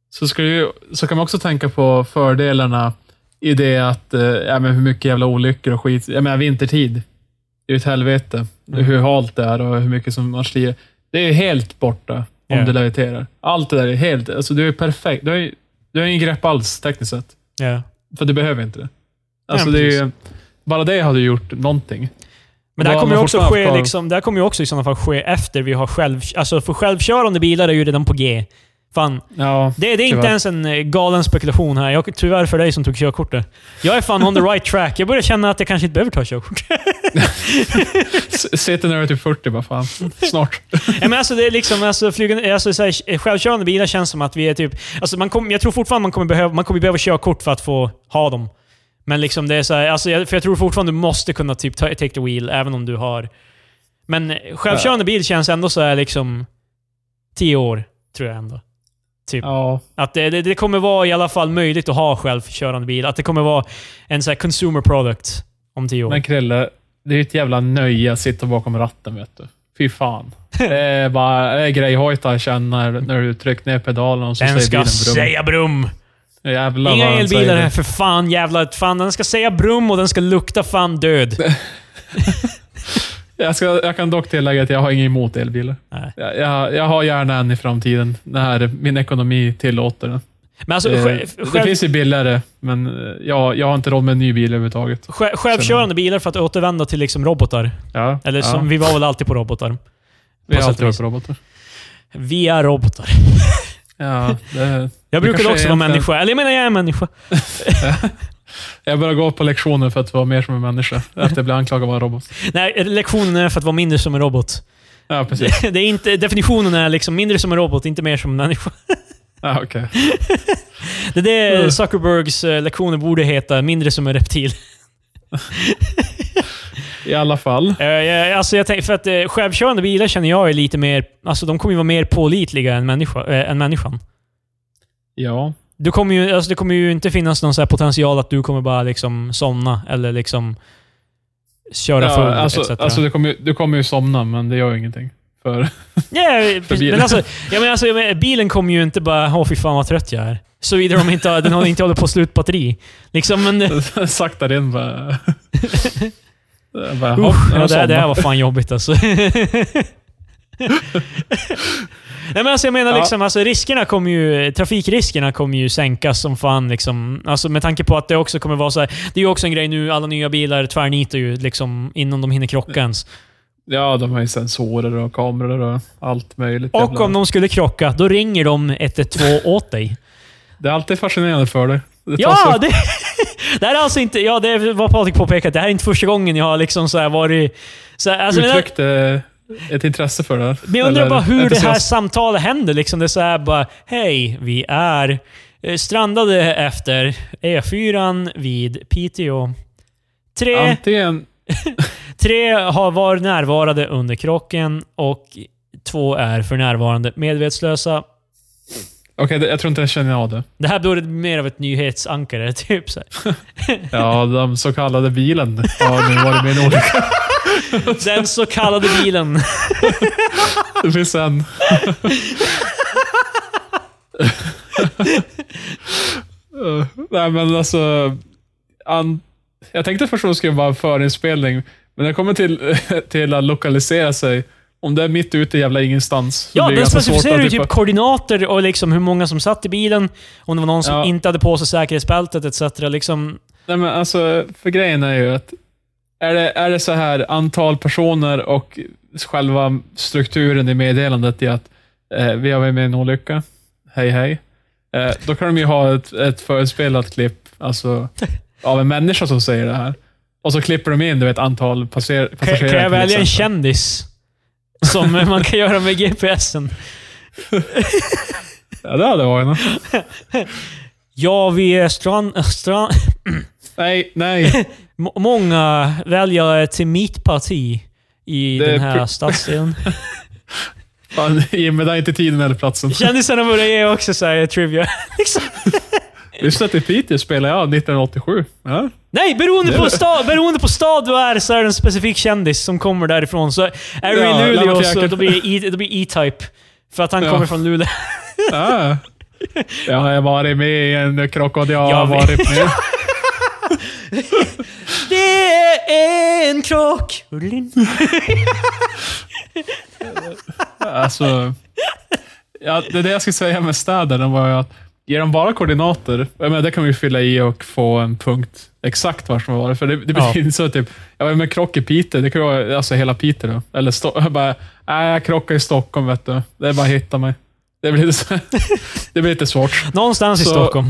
så, skulle ju, så kan man också tänka på fördelarna i det att, eh, ja, men hur mycket jävla olyckor och skit. Jag menar, vintertid. Det är ju ett helvete. Mm. Hur halt det är och hur mycket som man stiger. Det är helt borta om Ja. det leviterar. Allt det där är helt... Alltså, du är perfekt. Du ju- du har ingen grepp alls, tekniskt sett. ja. För du behöver inte det. Alltså, det är ju, bara det hade gjort någonting. Men det här kommer ju också ske, liksom, det här kommer ju också i sådana fall ske efter vi har själv... Alltså för självkörande bilar är ju redan på G. Fan, Ja, det, det är inte ens en eh, galen spekulation här. Jag, tyvärr för dig som tog körkortet. Jag är fan on the right track. Jag börjar känna att jag kanske inte behöver ta körkort. Sitter när du är typ 40, bara fan. Snart. Ja, men alltså, det är liksom, alltså, flygande, alltså, så här, självkörande bilar känns som att vi är typ... Alltså, man kom, jag tror fortfarande man kommer, behöva, man kommer behöva körkort för att få ha dem. Men liksom det är så här, alltså, jag, för jag tror fortfarande du måste kunna typ ta, take the wheel, även om du har... Men eh, självkörande bil känns ändå så här liksom... 10 år, tror jag ändå. Typ. Ja. Att det, det, kommer vara i alla fall möjligt att ha självkörande bil. Att det kommer vara en så consumer product om 10 år. Men Krille, det är ju ett jävla nöje att sitta bakom ratten, vet du. Fy fan. Det är bara det är grejhojt att känna när, när du trycker ner pedalen och så den säger ska bilen brum. säga brum! Jävlar Inga den elbilar här för fan jävla... Fan, den ska säga brum och den ska lukta fan död. Jag, ska, jag kan dock tillägga att jag har inget emot elbilar. Nej. Jag, jag, jag har gärna en i framtiden, när min ekonomi tillåter det. Men alltså, Eh, själv, det finns ju billigare, men eh, jag, jag har inte råd med en ny bil överhuvudtaget. själv, självkörande bilar för att återvända till liksom robotar. Ja, Eller ja. som, vi var väl alltid på robotar. vi har alltid varit på robotar. Vi är robotar. Ja, det, Jag kanske också vara människa. Eller jag menar, jag är människa. jag börjar gå på lektioner för att vara mer som en människa. Att jag blir anklagad av att vara robot. Nej, lektionen är för att vara mindre som en robot. Ja, precis. Det, det är inte, definitionen är liksom mindre som en robot, inte mer som en människa. Ja, okej. Det är det Mm. Zuckerbergs eh, lektioner borde heta, mindre som en reptil. I alla fall. Eh, jag- alltså jag tänk, för att eh, självkörande bilar känner jag är lite mer... Alltså de kommer ju vara mer pålitliga än, människa, äh, än människan. Ja. Du kommer ju, alltså det kommer ju inte finnas någon så potential att du kommer bara liksom somna eller liksom köra full ja alltså, etc. alltså du, kommer, ju- du kommer ju somna, men det gör ju ingenting. För, Ja, precis. bilen. men alltså, ja, men alltså, bilen kommer ju inte bara åh fy fan vad trött jag är. Såvida de inte, den har inte håller på att slut batteri. Liksom, men... Saktar in bara... bara hopp, ja, det, här- det här var fan jobbigt alltså. Nej, men alltså, jag menar Ja. liksom, alltså, riskerna kommer ju, trafikriskerna kommer ju sänkas som fan. Liksom. Alltså, med tanke på att det också kommer vara så här, Det är ju också en grej nu, alla nya bilar tvärnitar ju liksom, innan de hinner krocka ens. Ja, de har ju sensorer och kameror och allt möjligt. Och jävla- om de skulle krocka, då ringer de 112 åt dig. Det är alltid fascinerande för dig. Det Ja, det, det här är alltså inte... Ja, det vad Patrik påpekat. Det här är inte första gången jag har liksom så här varit... Så här, alltså, men, jag, uttryckte ett intresse för det men jag undrar Eller bara hur det här samtalet händer. Liksom det är så här bara, hej, vi är eh, strandade efter E4 vid Piteå. Tre, Antingen... tre har varit närvarande under krocken och två är för närvarande medvetslösa. Okej, det- jag tror inte jag känner av det. Det här borde bli mer av ett nyhetsankare, typ. Så. Ja, de så kallade bilen har nu varit med i en olycka. Den så kallade bilen. Det finns en... Uh, Nej, men alltså... An... Jag tänkte först att det skulle vara en förinspelning, men när det kommer till, till att lokalisera sig, om det är mitt ute i jävla ingenstans, Ja, den specificerar ju typ- koordinater och liksom hur många som satt i bilen. Om det var någon som Ja. inte hade på sig säkerhetsbältet etc. Liksom, Nej, men alltså, för grejen är ju att är det, är det så här antal personer och själva strukturen i meddelandet i att eh, vi har varit med i en olycka, hej hej, eh, då kan de ju ha ett, ett förespelat klipp alltså, av en människa som säger det här. Och så klipper de in du vet, antal passer, kan, passagerare. kan jag välja en kändis? Som man kan göra med GPSen. Ja, det hade varit något. Ja, vi är strand... strand Nej, nej. må- många väljare till mitt parti i Det den här stadsdelen. Fan, Jimmy, det är inte tiden eller platsen. Kändisarna börjar ge också så här trivia. liksom. Visste att i Piteå spelade jag 1987. Ja. Nej, beroende på, stad, beroende på stad du är så är det en specifik kändis som kommer därifrån. Så är du Ja, i Luleå så då blir det E- E-Type. För att han Ja. kommer från Luleå. Ja. Jag har varit med i en krokodil. Jag har varit med. Det är en krock. Alltså, ja, det, det jag skulle säga med städerna var ju att ger de bara koordinater, jag menar, det kan vi fylla i och få en punkt exakt var som har varit. För det, det Ja. betyder så typ, jag var med en krock i Piteå, det kan vara alltså hela Piteå då. Eller sto- jag bara, nej jag krockade i Stockholm vet du. Det är bara att hitta mig. Det blir lite, så- det blir lite svårt. Någonstans i Så- Stockholm.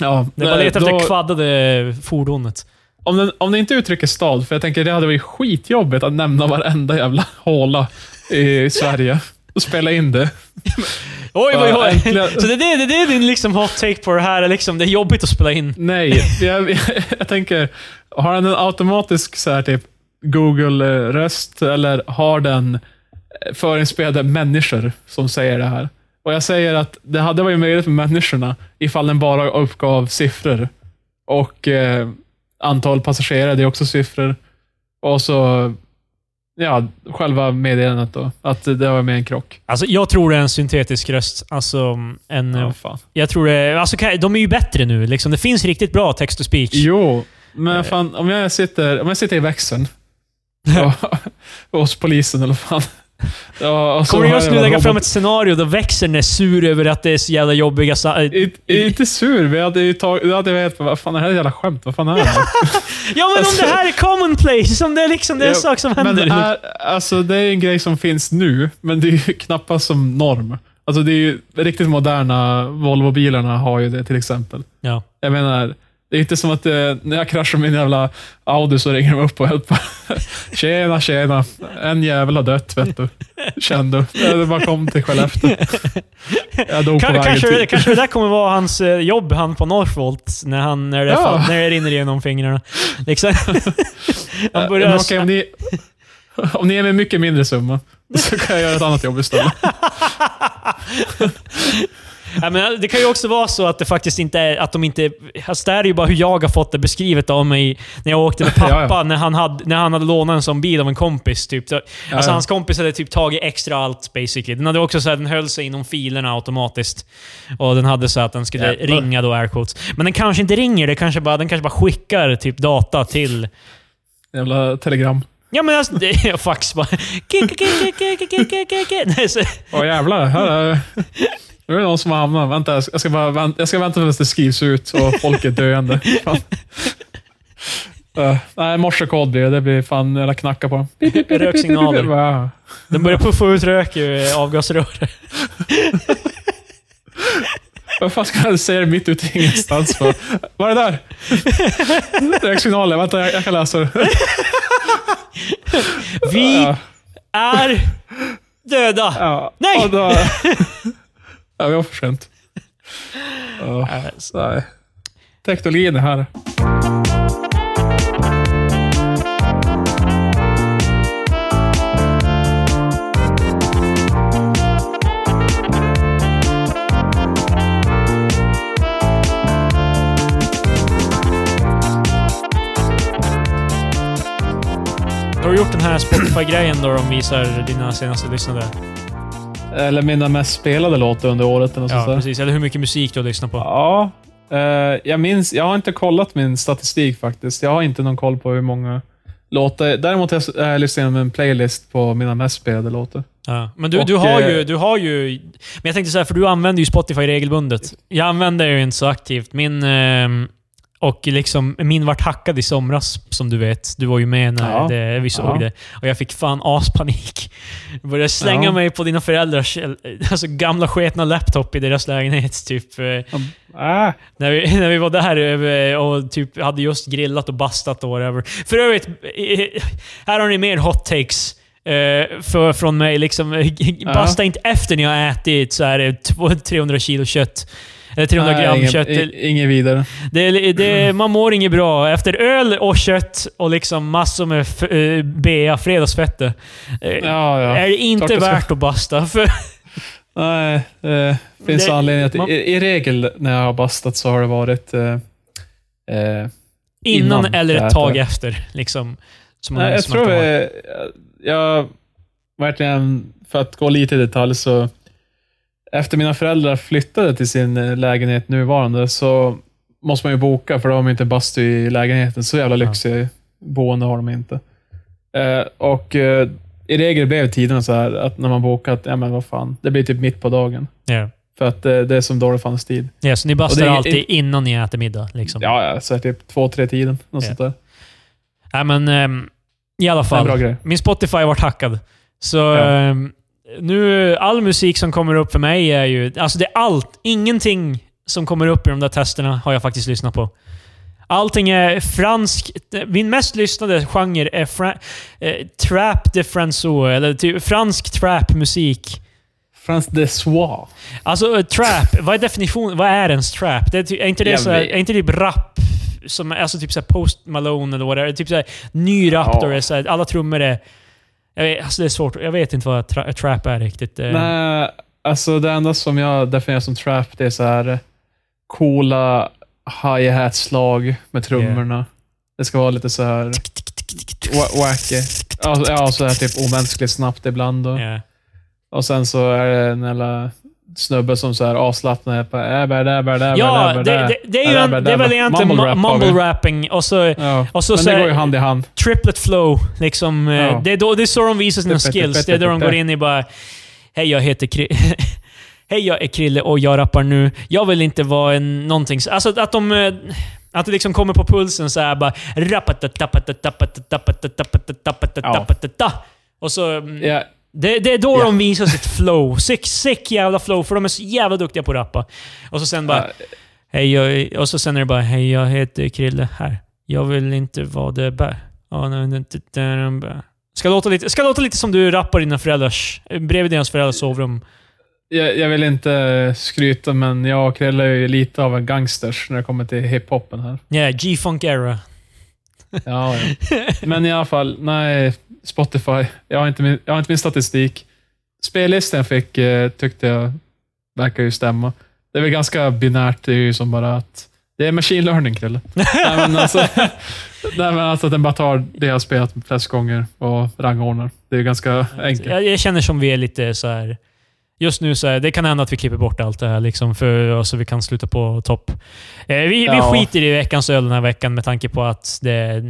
Ja, Det är bara att leta då- efter kvaddade fordonet. Om den, om den inte uttrycker stad, för jag tänker det hade varit skitjobbigt att nämna varenda jävla håla i Sverige och spela in det. Oj, oj, oj. Så det är det, det är din liksom hot take på det här. Liksom, det är jobbigt att spela in. Nej, jag, jag, jag tänker, har den en automatisk så här, typ Google-röst eller har den eh, förinspelade människor som säger det här? Och jag säger att det hade varit möjligt för människorna ifall den bara uppgav siffror. Och eh, antal passagerare, det är också siffror. Och så, ja, själva meddelandet då. Att det var med en krock. Alltså, jag tror det är en syntetisk röst. Alltså, en, Ja, fan. jag tror det, alltså, de är ju bättre nu. Liksom. Det finns riktigt bra text to speech. Jo, men fan, om jag sitter, om jag sitter i växeln hos polisen eller fan. Ja, Kommer du just jag nu lägga robot- fram ett scenario då växeln är sur över att det är så jävla jobbiga... sa- I- Inte sur, men jag hade ju tagit... Jag hade vet, vad fan är det här jävla skämt? Vad fan är det? Ja, men om Alltså- det här är commonplace, om det är liksom det är en Ja, sak som men händer. det är, alltså, det är en grej som finns nu, men det är ju knappast som norm. Alltså det är ju riktigt moderna Volvo-bilarna har ju det till exempel. Ja. Jag menar, det är inte som att eh, när jag kraschar min jävla Audi så ringer de upp och hjälper. tjena, tjena. En jävel har dött, vet du. Kände du. Jag bara kom till Skellefteå. Jag dog på vägen kanske, till... det, kanske det där kommer vara hans eh, jobb, han på Northvolt, när, han, när, det, Ja. fall, när det rinner genom fingrarna. Liksom. han Ja, börjar... okej, om, ni, om ni ger mig mycket mindre summa, så kan jag göra ett annat jobb istället. Ja, men det kan ju också vara så att det faktiskt inte är... Att de inte... Alltså det här är ju bara hur jag har fått det beskrivet av mig när jag åkte med pappa, Ja. När, han hade, när han hade lånat en sån bil av en kompis. Typ. Så- Alltså hans kompis hade typ tagit extra allt basically. Den hade också så här, den höll sig inom filerna automatiskt. Och den hade så att den skulle Jävlar. ringa då air quotes. Men den kanske inte ringer, det kanske bara, den kanske bara skickar typ data till... Jävla telegram. Ja men alltså, det är fax bara. Åh jävlar, här är... Nu är det någon som har hamnat. Vänta, jag ska- bara vänta, jag ska vänta tills det skrivs ut och folk är döende. Uh, nej, morsekod blir det. Det blir fan jävla knacka på dem. Röksignaler. Den börjar puffa ut rök ur avgasröret. Vad fan ska jag säga det mitt ute i ingenstans? Vad är det där? Röksignaler. Vänta, jag, jag kan läsa det. Vi är döda! ja. Nej! Ja, vi var för sent. Oh, nej. Teknologin är här. Har du gjort den här Spotify-grejen då de visar dina senaste lyssnade? Eller mina mest spelade låtar under året. Eller Ja, precis. Eller hur mycket musik du har lyssnat på. Ja, eh, jag minns. Jag har inte kollat min statistik faktiskt. Jag har inte någon koll på hur många låtar. Däremot har jag äh, lyssnat igenom en playlist på mina mest spelade låtar. Ja. Men du, Och, du, har ju, eh, du har ju... Men jag tänkte så här, för du använder ju Spotify regelbundet. Jag använder ju inte så aktivt. Min... ehm, och liksom, min vart hackad i somras, som du vet. Du var ju med när Ja. det, vi såg Ja. det. Och jag fick fan aspanik. Jag började slänga Ja. mig på dina föräldrars alltså, gamla sketna laptop i deras lägenhet. Typ. eh, Ah, När vi, när vi var där eh, och typ hade just grillat och bastat och whatever. För övrigt, eh, här har ni mer hot takes. eh, för, från mig. Liksom, eh, basta inte efter ni har ätit så här, eh, två- 300 kilo kött. Eller 300 nej, gram ingen, kött. Inget vidare. Det, det, man mår inget bra. Efter öl och kött och liksom massor med f- eh, bea, fredagsfette. eh, Ja, ja. Är det inte Klart värt att basta. För, Nej, det finns Det- anledning att... man- I, I regel när jag har bastat så har det varit... Eh, eh, innan, Innan eller ett tag efter. Liksom, som Nej, jag tror jag, jag verkligen, för att gå lite i detalj, så efter mina föräldrar flyttade till sin eh, lägenhet nuvarande så måste man ju boka, för då har man inte bastu i lägenheten. Så jävla Ja. lyxig boende har de inte. Eh, och eh, i regel blev tiderna så här att när man bokat, ja men vad fan, det blir typ mitt på dagen. Ja. För att eh, det är som då det fanns tid. Ja, så ni bastar det alltid innan ni äter middag? Liksom. Ja, ja, så är det typ två, tre tiden. Något Ja. sånt där. Nej, men ehm, i alla Det fall. Min Spotify vart hackad. Så Ja. ehm, nu, all musik som kommer upp för mig är ju... Alltså det är allt. Ingenting som kommer upp i de där testerna har jag faktiskt lyssnat på. Allting är fransk. Min mest lyssnade genre är fra, eh, trap de François, eller typ fransk trap-musik. Frans de Soir. Alltså eh, trap, vad är definitionen? Vad är ens trap? Det är, är inte det så här, är inte typ rap? Som, alltså typ så post Malone eller vad det är. Typ så här, ny rap Ja. då är så här, alla trummor är... Jag vet, alltså det är svårt. Jag vet inte vad tra, trap är riktigt. Eh, Nej, alltså det enda som jag definierar som trap, det är så här eh, coola hi-hat-slag med trummorna. Det ska vara lite så här wa- wacky. Ja, så här typ omänskligt snabbt ibland. Då. Ja. Och sen så är det en jävla snubbe som så här avslappnad äbär, Ja, det, det, det är ju en, äbär, det är väl egentligen Mumble mumble, rap rapping och så Ja. och så Men så det går ju hand i hand. triplet flow. Liksom, eh, Ja. det, är då, det är så de visar sina skills. Det är då de går in i bara Hej, jag heter Kri- Hej, jag är Krille och jag rappar nu. Jag vill inte vara en någonting... Alltså att de... eh, Att det liksom kommer på pulsen så här bara... rapatatatapatatatapatatatapatatatapatatatapatata. Och så... Ja, Det, det är då Ja. de visar sitt flow. Sick, sick jävla flow, för de är så jävla duktiga på att rappa. Och så sen bara... ja, Hej, och så sen är det bara Hej, jag heter Krille här. Jag vill inte vara det bär. Ska låta lite, ska låta lite som du rappar dina föräldrars... Bredvid deras föräldrars sovrum. jag, jag vill inte skryta, men jag och Krille är ju lite av en gangsters när det kommer till hiphopen här. Ja, yeah, G-Funk era. Ja. Men i alla fall, nej, Spotify. Jag har inte min, jag har inte min statistik. Spellistan jag fick eh, tyckte jag verkar ju stämma. Det är väl ganska binärt. Det är ju som bara att det är machine learning, Krille. nej, men alltså, nej, men alltså att den bara tar det jag spelat flest gånger och rangordnar. Det är ganska enkelt. Jag, jag känner som vi är lite så här. Just nu så här, det kan hända att vi klipper bort allt det här liksom för så vi kan sluta på topp. Eh, vi, vi Ja. skiter i veckans öl den här veckan med tanke på att det,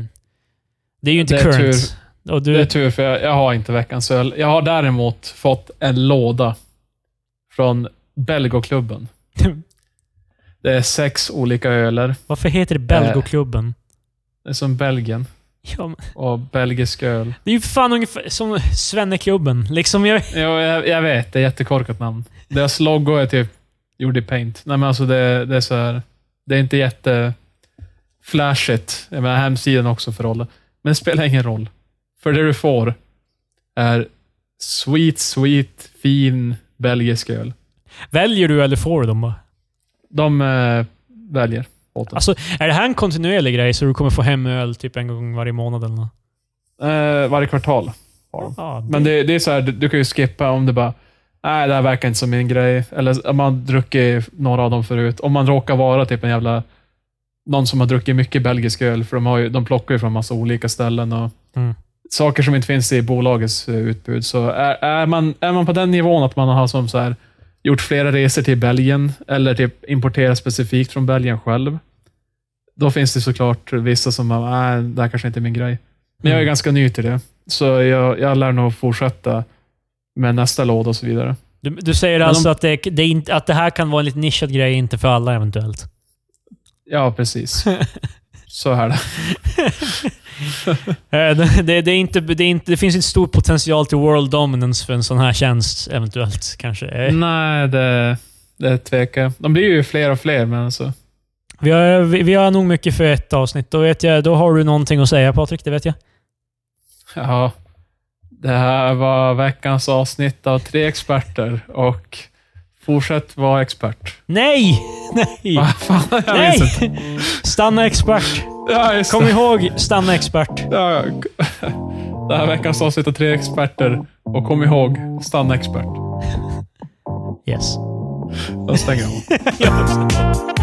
det är ju inte Det current. Och du, Det är tur, för jag, jag har inte veckans öl. Jag har däremot fått en låda från Belgoklubben. Det är sex olika öler. varför heter det Belgoklubben? Det är som Belgien Ja, men och belgisk öl. det är ju fan ungefär som Svenneklubben. Liksom, jag, Jo, jag, jag vet, det är jättekorkat namn. Deras logo är typ gjord i paint. Nej, men alltså det, det är så här. Det är inte jätte flashigt. Jag menar, hemsidan också för rollen. Men det spelar ingen roll. För det du får är sweet, sweet, fin belgisk öl. väljer du eller får du dem? De eh, väljer åt. Alltså, är det här en kontinuerlig grej så du kommer få hem öl typ en gång varje månad eller något? Eh, varje kvartal. har de. Ja, Men det, det är så här, du, du kan ju skippa om det bara Nej, det här verkar inte som min grej. Eller om man har druckit några av dem förut. Om man råkar vara typ en jävla... Någon som har druckit mycket belgisk öl, för de, har ju, de plockar ju från massa olika ställen och Mm. Saker som inte finns i bolagets eh, utbud. Så är, är, man, är man på den nivån att man har som så här, gjort flera resor till Belgien, eller typ importerat specifikt från Belgien själv, då finns det såklart vissa som bara, nej, det här kanske inte är min grej. Men jag är Mm. ganska ny till det, så jag, jag lär nog fortsätta med nästa låda och så vidare. Du, du säger Men alltså att, det, det är inte, att det här kan vara en lite nischad grej, inte för alla eventuellt? Ja, precis. så är det. Eh, det, det, det, är inte, det, är inte, det finns inte stor potential till world dominance för en sån här tjänst, eventuellt. Kanske. Nej, det, det tvekar jag. De blir ju fler och fler, men alltså. Vi, har, vi, vi har nog mycket för ett avsnitt. Då, vet jag, då har du någonting att säga Patrik, det vet jag. Ja, det här var veckans avsnitt av Tre Experter och fortsätt vara expert. Nej! Nej! Vad fan, Nej! Stanna expert! Ja, Kom det. ihåg, stanna expert. Ja, ja. Det här är veckans avsnitt av Tre Experter och kom ihåg, stanna expert. Yes. Då stänger jag av.